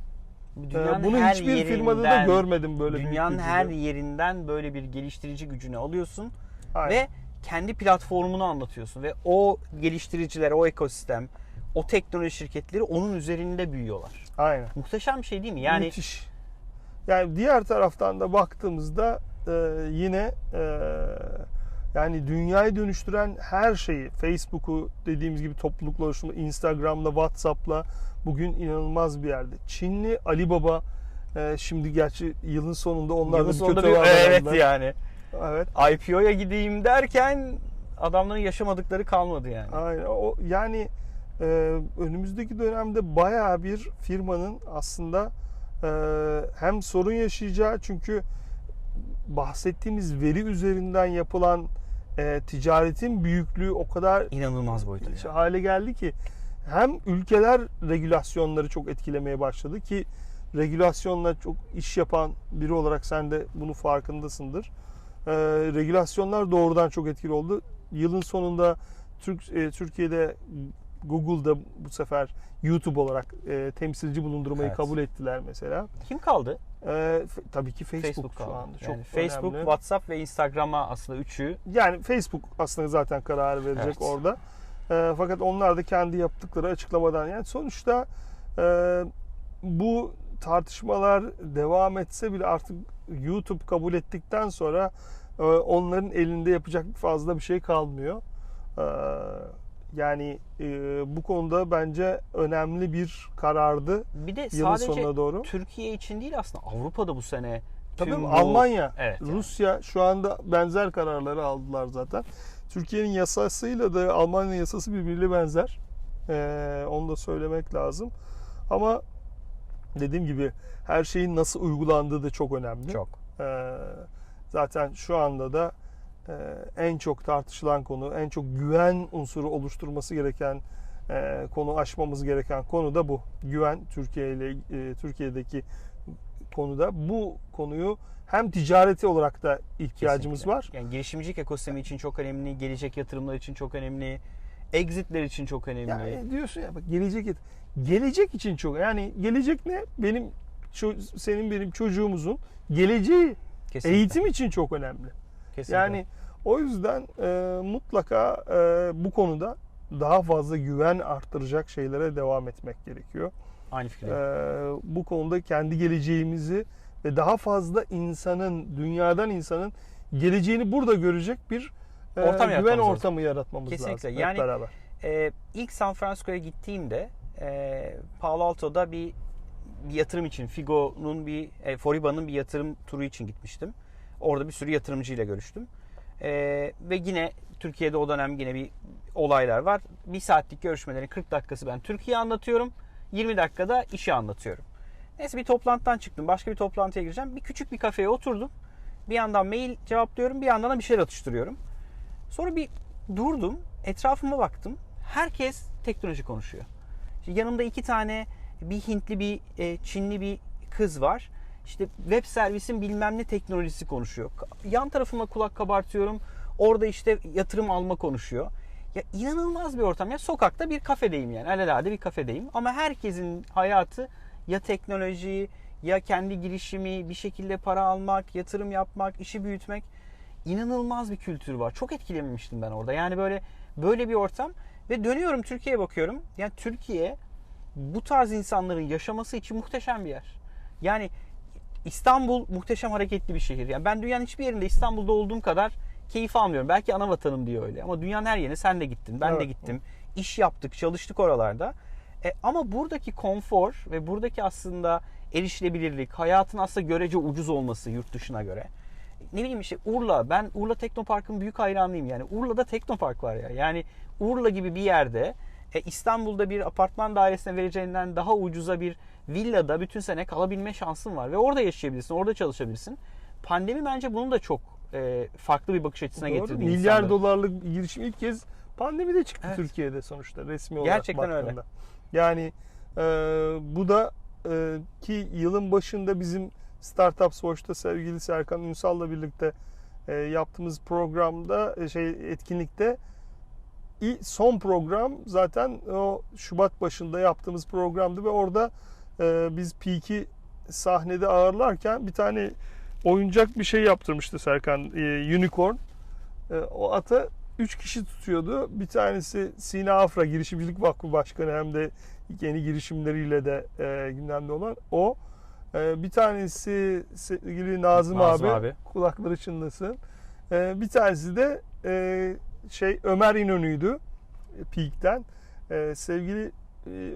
Dünyanın bunu her hiçbir firmada da yerinden- görmedim böyle büyük Dünyanın gücünü. her yerinden böyle bir geliştirici gücünü alıyorsun Aynen. ve kendi platformunu anlatıyorsun ve o geliştiriciler, o ekosistem, o teknoloji şirketleri onun üzerinde büyüyorlar. Aynen. Muhteşem bir şey değil mi? Yani Müthiş. Yani diğer taraftan da baktığımızda e, yine e, yani dünyayı dönüştüren her şeyi Facebook'u dediğimiz gibi toplulukla oluşumu, Instagram'la, WhatsApp'la bugün inanılmaz bir yerde. Çinli Alibaba e, şimdi gerçi yılın sonunda onlar yılın da sonunda bir, evet yani Evet. IPO'ya gideyim derken adamların yaşamadıkları kalmadı yani. Aynen. O yani e, önümüzdeki dönemde bayağı bir firmanın aslında e, hem sorun yaşayacağı çünkü bahsettiğimiz veri üzerinden yapılan e, ticaretin büyüklüğü o kadar İnanılmaz boyuta. hale geldi ki hem ülkeler regülasyonları çok etkilemeye başladı ki regülasyonla çok iş yapan biri olarak sen de bunun farkındasındır. Ee, regülasyonlar doğrudan çok etkili oldu. Yılın sonunda Türk e, Türkiye'de Google'da bu sefer YouTube olarak e, temsilci bulundurmayı Evet. kabul ettiler mesela. Kim kaldı? E, f- tabii ki Facebook, Facebook şu kaldı. anda çok yani Facebook, önemli. WhatsApp ve Instagram'a aslında üçü Yani Facebook aslında zaten karar verecek Evet. orada. E, fakat onlar da kendi yaptıkları açıklamadan yani sonuçta e, bu tartışmalar devam etse bile artık YouTube kabul ettikten sonra e, onların elinde yapacak fazla bir şey kalmıyor. E, yani e, bu konuda bence önemli bir karardı bir de yılın sadece doğru. Türkiye için değil aslında Avrupa'da bu sene Tabii bu- Almanya, Evet, yani. Rusya şu anda benzer kararları aldılar zaten. Türkiye'nin yasasıyla da Almanya'nın yasası birbiriyle benzer. Ee, onu da söylemek lazım. Ama dediğim gibi her şeyin nasıl uygulandığı da çok önemli. çok. Ee, zaten şu anda da e, en çok tartışılan konu, en çok güven unsuru oluşturması gereken e, konu, aşmamız gereken konu da bu. Güven Türkiye ile e, Türkiye'deki konuda bu konuyu hem ticareti olarak da ihtiyacımız Kesinlikle. var. Yani girişimcilik ekosistemi için çok önemli, gelecek yatırımlar için çok önemli, exitler için çok önemli. Yani diyorsun ya bak gelecek gelecek için çok yani gelecek ne? Benim senin benim çocuğumuzun geleceği Kesinlikle. eğitim için çok önemli. Kesinlikle. Yani o yüzden e, mutlaka e, bu konuda daha fazla güven arttıracak şeylere devam etmek gerekiyor. Aynı fikir. E, bu konuda kendi geleceğimizi ve daha fazla insanın, dünyadan insanın geleceğini burada görecek bir e, Ortam güven yaratmamız lazım. ortamı yaratmamız Kesinlikle. lazım. hep Yani- beraber. Ee, ilk San Francisco'ya gittiğimde e, Palo Alto'da bir, bir yatırım için Figo'nun bir e, Foriba'nın bir yatırım turu için gitmiştim. Orada bir sürü yatırımcıyla görüştüm. Ee, ve yine Türkiye'de o dönem yine bir olaylar var. Bir saatlik görüşmelerin 40 dakikası ben Türkiye anlatıyorum. 20 dakikada işi anlatıyorum. Neyse bir toplantıdan çıktım. Başka bir toplantıya gireceğim. Bir küçük bir kafeye oturdum. Bir yandan mail cevaplıyorum. Bir yandan da bir şeyler atıştırıyorum. Sonra bir durdum. Etrafıma baktım. Herkes teknoloji konuşuyor. İşte yanımda iki tane bir Hintli bir e, Çinli bir kız var. İşte web servisin bilmem ne teknolojisi konuşuyor. Yan tarafıma kulak kabartıyorum. Orada işte yatırım alma konuşuyor. Ya inanılmaz bir ortam. Ya sokakta bir kafedeyim yani. Alelade bir kafedeyim. Ama herkesin hayatı ya teknoloji ya kendi girişimi, bir şekilde para almak, yatırım yapmak, işi büyütmek inanılmaz bir kültür var. Çok etkilenmiştim ben orada. Yani böyle böyle bir ortam ve dönüyorum Türkiye'ye bakıyorum. Yani Türkiye bu tarz insanların yaşaması için muhteşem bir yer. Yani İstanbul muhteşem hareketli bir şehir. Yani ben dünyanın hiçbir yerinde İstanbul'da olduğum kadar keyif almıyorum. Belki ana vatanım diye öyle. Ama dünyanın her yerine sen de gittin, ben de Evet. gittim. İş yaptık, çalıştık oralarda. E, ama buradaki konfor ve buradaki aslında erişilebilirlik, hayatın aslında görece ucuz olması yurt dışına göre. Ne bileyim işte Urla, ben Urla Teknopark'ın büyük hayranıyım yani. Urla'da Teknopark var ya. Yani Urla gibi bir yerde e, İstanbul'da bir apartman dairesine vereceğinden daha ucuza bir villada bütün sene kalabilme şansın var. Ve orada yaşayabilirsin, orada çalışabilirsin. Pandemi bence bunu da çok e, farklı bir bakış açısına Doğru. getirdi Milyar insanları. dolarlık girişim ilk kez pandemide çıktı Evet. Türkiye'de sonuçta resmi olarak Gerçekten öyle. baktığında. Yani e, bu da e, ki yılın başında bizim Startup Watch'ta sevgili Serkan Ünsal'la birlikte e, yaptığımız programda e, şey etkinlikte son program zaten o Şubat başında yaptığımız programdı ve orada e, biz Peak'i sahnede ağırlarken bir tane oyuncak bir şey yaptırmıştı Serkan e, Unicorn. E, o ata 3 kişi tutuyordu. Bir tanesi Sina Afra Girişimcilik Vakfı Başkanı hem de yeni girişimleriyle de e, gündemde olan o. E, bir tanesi sevgili Nazım, Nazım abi, abi. kulakları çınlasın. E, bir tanesi de e, şey Ömer İnönü'ydü e, Peak'ten. E, sevgili e,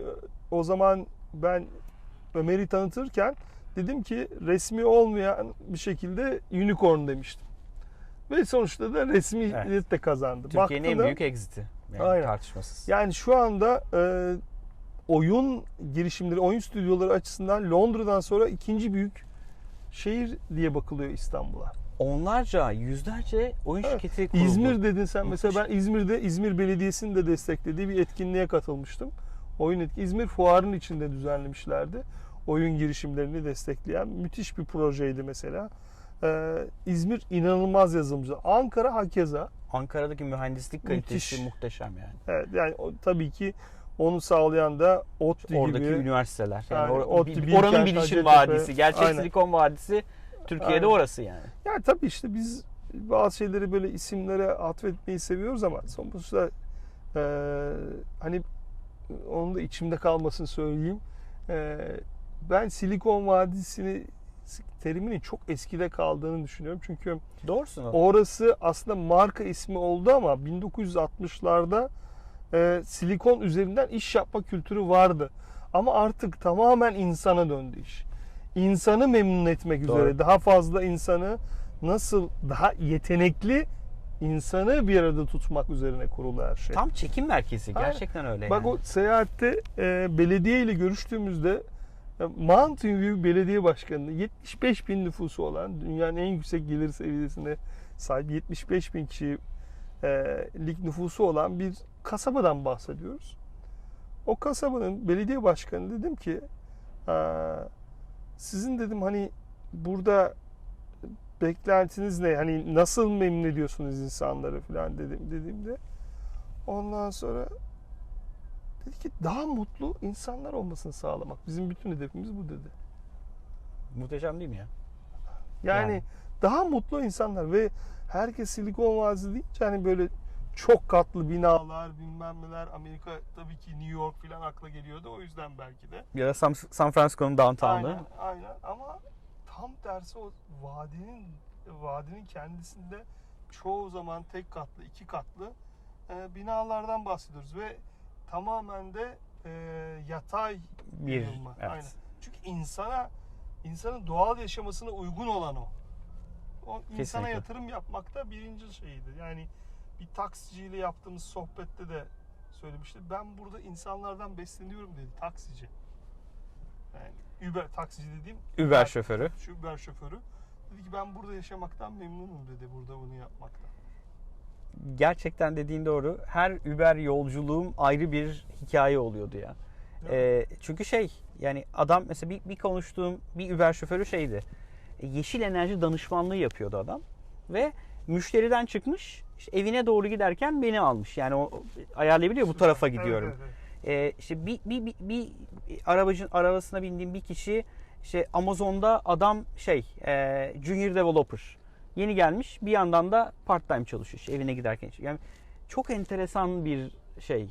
o zaman ben Ömer'i tanıtırken dedim ki resmi olmayan bir şekilde unicorn demiştim. Ve sonuçta da resmiyet Evet. de kazandı. Türkiye'nin en büyük exit'i. Yani Aynen. tartışmasız. yani şu anda e, oyun girişimleri, oyun stüdyoları açısından Londra'dan sonra ikinci büyük şehir diye bakılıyor İstanbul'a. Onlarca, yüzlerce oyun Evet. şirketi kuruldu. İzmir dedin sen mesela Müthiş. ben İzmir'de İzmir Belediyesi'nin de desteklediği bir etkinliğe katılmıştım. Oyun etki İzmir fuarın içinde düzenlemişlerdi. Oyun girişimlerini destekleyen müthiş bir projeydi mesela. Ee, İzmir inanılmaz yazılımcı. Ankara hakeza. Ankara'daki mühendislik kalitesi Müthiş. muhteşem yani. Evet, yani o, tabii ki Onu sağlayan da ODTÜ Oradaki gibi. üniversiteler. Yani, Yani ODTÜ, bi- Bilkent, oranın bilişim Hacettepe. vadisi. Gerçek Aynen. Silikon Vadisi Türkiye'de Aynen. orası yani. Ya tabii işte biz bazı şeyleri böyle isimlere atfetmeyi seviyoruz ama sonuçta e, hani onun da içimde kalmasını söyleyeyim. E, ben Silikon Vadisi'ni teriminin çok eskide kaldığını düşünüyorum. Çünkü Doğrusun. orası aslında marka ismi oldu ama 1960'larda e, silikon üzerinden iş yapma kültürü vardı. Ama artık tamamen insana döndü iş. İnsanı memnun etmek Doğru. üzere daha fazla insanı nasıl daha yetenekli insanı bir arada tutmak üzerine kurulu her şey. Tam çekim merkezi. Aynen. Gerçekten öyle Bak yani. o seyahatte e, belediye ile görüştüğümüzde Mountain View Belediye Başkanı 75 bin nüfusu olan dünyanın en yüksek gelir seviyesine sahip 75 bin kişi e, nüfusu olan bir kasabadan bahsediyoruz. O kasabanın belediye başkanı dedim ki "Aa, sizin dedim hani burada beklentiniz ne? Hani nasıl memnun ediyorsunuz insanları falan dedim dediğimde ondan sonra daha mutlu insanlar olmasını sağlamak. Bizim bütün hedefimiz bu dedi. Muhteşem değil mi ya? Yani, Yani. daha mutlu insanlar ve herkes Silikon Vadisi deyince hani böyle çok katlı binalar bilmem neler Amerika tabii ki New York falan akla geliyordu o yüzden belki de. Ya da San, San Francisco'nun downtown'u. Aynen, aynen ama tam tersi o vadinin vadinin kendisinde çoğu zaman tek katlı, iki katlı e, binalardan bahsediyoruz ve tamamen de e, yatay Bir, yayılma. evet. Aynen. Çünkü insana insanın doğal yaşamasına uygun olan o. O insana Kesinlikle. yatırım yapmakta birinci şeydi. Yani bir taksiciyle yaptığımız sohbette de söylemişti. Ben burada insanlardan besleniyorum dedi taksici. Yani Uber taksici dediğim Uber şoförü. şu Uber şoförü. Dedi ki ben burada yaşamaktan memnunum dedi burada bunu yapmaktan. Gerçekten dediğin doğru. Her Uber yolculuğum ayrı bir hikaye oluyordu ya. Ee, çünkü şey yani adam mesela bir, bir konuştuğum bir Uber şoförü şeydi. E, Yeşil enerji danışmanlığı yapıyordu adam. Ve müşteriden çıkmış işte evine doğru giderken beni almış. Yani o ayarlayabiliyor bu tarafa gidiyorum. evet, evet. Ee, işte bir, bir, bir, bir arabacın arabasına bindiğim bir kişi işte Amazon'da adam şey e, junior developer yeni gelmiş bir yandan da part time çalışıyor işte evine giderken yani çok enteresan bir şey.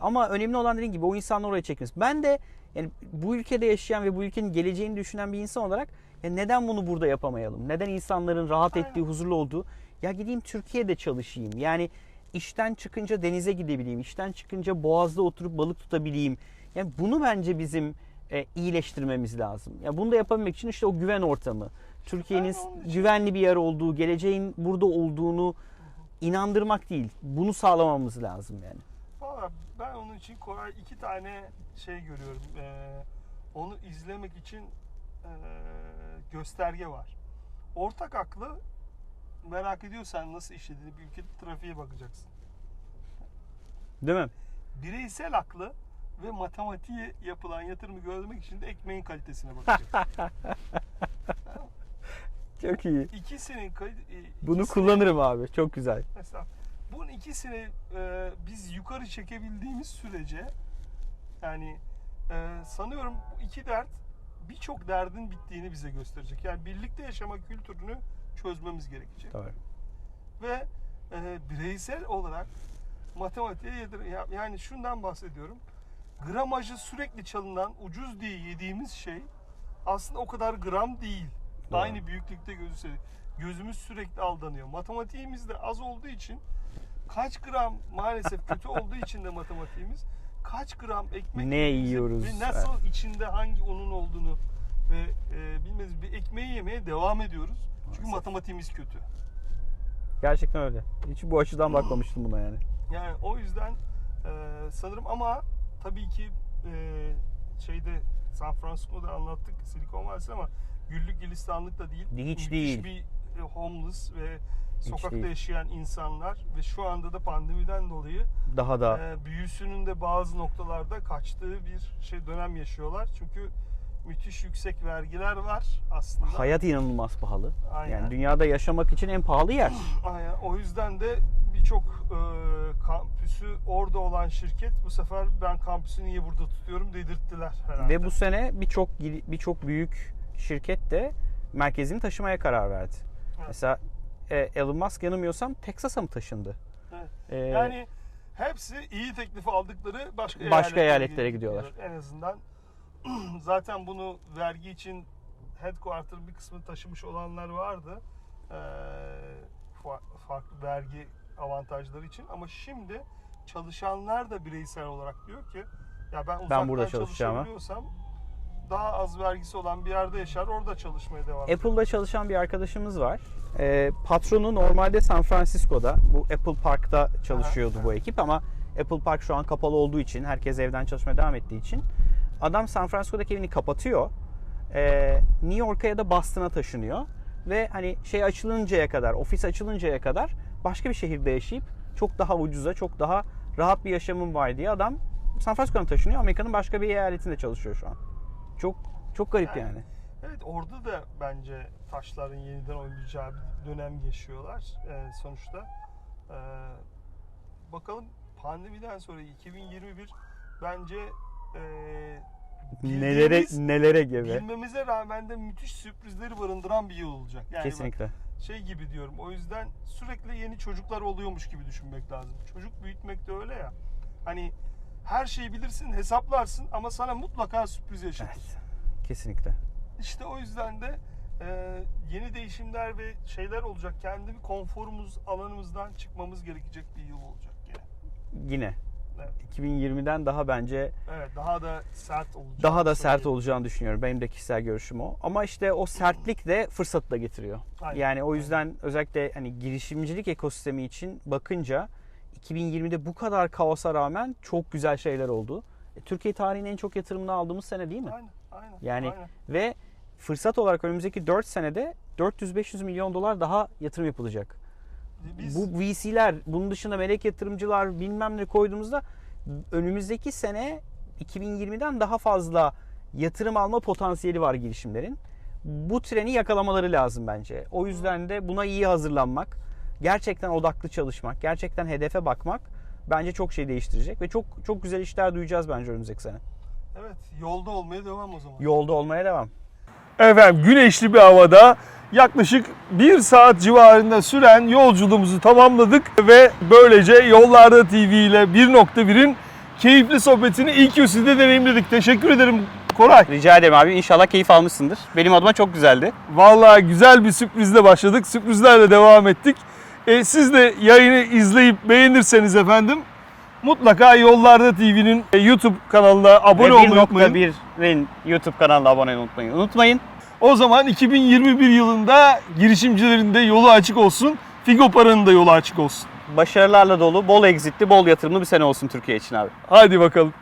Ama önemli olan dediğim gibi o insanları oraya çekmesi ben de yani bu ülkede yaşayan ve bu ülkenin geleceğini düşünen bir insan olarak ya neden bunu burada yapamayalım? Neden insanların rahat Aynen. ettiği huzurlu olduğu? Ya gideyim Türkiye'de çalışayım. Yani işten çıkınca denize gidebileyim, işten çıkınca boğazda oturup balık tutabileyim. Yani bunu bence bizim e, iyileştirmemiz lazım. Ya bunu da yapabilmek için işte o güven ortamı, Türkiye'nin güvenli bir yer olduğu, geleceğin burada olduğunu inandırmak değil, bunu sağlamamız lazım yani. Valla ben onun için Koray iki tane şey görüyorum. Ee, onu izlemek için ee, gösterge var. Ortak aklı merak ediyorsan nasıl işlediğini bir ülkede trafiğe bakacaksın. Değil mi? Bireysel aklı ve matematiğe yapılan yatırımı görmek için de ekmeğin kalitesine bakacaksın. (laughs) Çok iyi. İkisinin e, Bunu kullanırım abi. Çok güzel. Mesela bunun ikisini e, biz yukarı çekebildiğimiz sürece yani e, sanıyorum bu iki dert birçok derdin bittiğini bize gösterecek. Yani birlikte yaşama kültürünü çözmemiz gerekecek. Doğru. Ve e, bireysel olarak matematiğe yedir. ya- Yani şundan bahsediyorum. Gramajı sürekli çalınan ucuz diye yediğimiz şey aslında o kadar gram değil. Doğru. Aynı büyüklükte gözükse de. gözümüz sürekli aldanıyor. Matematiğimiz de az olduğu için kaç gram maalesef (laughs) kötü olduğu için de matematiğimiz kaç gram ekmek Ne yiyoruz? ve nasıl içinde hangi unun olduğunu ve e, bilmediğimiz bir ekmeği yemeye devam ediyoruz. Çünkü Maalesef. matematiğimiz kötü. Gerçekten öyle. Hiç bu açıdan bakmamıştım buna yani. Yani o yüzden e, sanırım ama tabii ki e, şeyde San Francisco'da anlattık Silikon Vadisi ama güllük gülistanlık da değil. Hiç Müthiş değil. bir e, homeless ve sokakta değil. yaşayan insanlar ve şu anda da pandemiden dolayı Daha da e, büyüsünün de bazı noktalarda kaçtığı bir şey dönem yaşıyorlar. Çünkü müthiş yüksek vergiler var aslında. hayat inanılmaz pahalı. Aynen. Yani dünyada yaşamak için en pahalı yer. Aynen. O yüzden de birçok e, kampüsü orada olan şirket bu sefer ben kampüsü niye burada tutuyorum dedirttiler herhalde. Ve bu sene birçok birçok büyük şirket de merkezini taşımaya karar verdi. Evet. Mesela e, Elon Musk yanılmıyorsam Texas'a mı taşındı? Evet. Ee, Yani hepsi iyi teklifi aldıkları başka, Başka eyaletlere gidiyorlar. En azından (clears throat) zaten bunu vergi için headquarter bir kısmını taşımış olanlar vardı. Ee, fa- farklı vergi avantajları için ama şimdi çalışanlar da bireysel olarak diyor ki ya ben uzaktan burada çalışacağım ha. çalışabiliyorsam daha az vergisi olan bir yerde yaşar orada çalışmaya devam eder. Apple'da çalışan bir arkadaşımız var. Ee, patronu normalde San Francisco'da. Bu Apple Park'ta çalışıyordu bu ekip ama Apple Park şu an kapalı olduğu için, herkes evden çalışmaya devam ettiği için adam San Francisco'daki evini kapatıyor. Ee, New York'a ya da Boston'a taşınıyor ve hani şey açılıncaya kadar, ofis açılıncaya kadar başka bir şehirde yaşayıp çok daha ucuza, çok daha rahat bir yaşamım var diye adam San Francisco'dan taşınıyor. Amerika'nın başka bir eyaletinde çalışıyor şu an. Çok çok garip Yani yani. Evet orada da bence taşların yeniden oynayacağı bir dönem yaşıyorlar e, sonuçta. E, bakalım pandemiden sonra 2021 bence e, Nelere nelere gebe. bilmemize rağmen de müthiş sürprizleri barındıran bir yıl olacak. Yani bak, Kesinlikle. Şey gibi diyorum. O yüzden sürekli yeni çocuklar oluyormuş gibi düşünmek lazım. Çocuk büyütmek de öyle ya. Hani her şeyi bilirsin, hesaplarsın ama sana mutlaka sürpriz yaşatır. Evet. Kesinlikle. İşte o yüzden de e, yeni değişimler ve şeyler olacak. Kendi bir konforumuz alanımızdan çıkmamız gerekecek bir yıl olacak yine. Yine Evet. 2020'den daha bence Evet, daha da sert olacak. daha da sert olacağını düşünüyorum. Benim de kişisel görüşüm o. Ama işte o sertlik de fırsatı da getiriyor. Aynen, Yani o aynen. yüzden özellikle hani girişimcilik ekosistemi için bakınca 2020'de bu kadar kaosa rağmen çok güzel şeyler oldu. E, Türkiye tarihinin en çok yatırımını aldığımız sene değil mi? Aynen, aynen. Yani aynen. ve fırsat olarak önümüzdeki 4 senede 400-500 milyon dolar daha yatırım yapılacak. Biz Bu VC'ler, bunun dışında melek yatırımcılar bilmem ne koyduğumuzda önümüzdeki sene 2020'den daha fazla yatırım alma potansiyeli var girişimlerin. Bu treni yakalamaları lazım bence. O yüzden de buna iyi hazırlanmak, gerçekten odaklı çalışmak, gerçekten hedefe bakmak bence çok şey değiştirecek ve çok çok güzel işler duyacağız bence önümüzdeki sene. evet, yolda olmaya devam o zaman. Yolda olmaya devam. Efendim güneşli bir havada yaklaşık bir saat civarında süren yolculuğumuzu tamamladık ve böylece Yollarda TV ile 1.1'in keyifli sohbetini ilk yüzünde deneyimledik. Teşekkür ederim Koray. Rica ederim abi. İnşallah keyif almışsındır. Benim adıma çok güzeldi. Vallahi güzel bir sürprizle başladık. Sürprizlerle devam ettik. E, siz de yayını izleyip beğenirseniz efendim Mutlaka Yollarda TV'nin e, YouTube kanalına abone Ve olmayı unutmayın. 1.1'in YouTube kanalına abone olmayı unutmayın. Unutmayın. O zaman 2021 yılında girişimcilerin de yolu açık olsun. Figo paranın da yolu açık olsun. Başarılarla dolu, bol exitli, bol yatırımlı bir sene olsun Türkiye için abi. Hadi bakalım.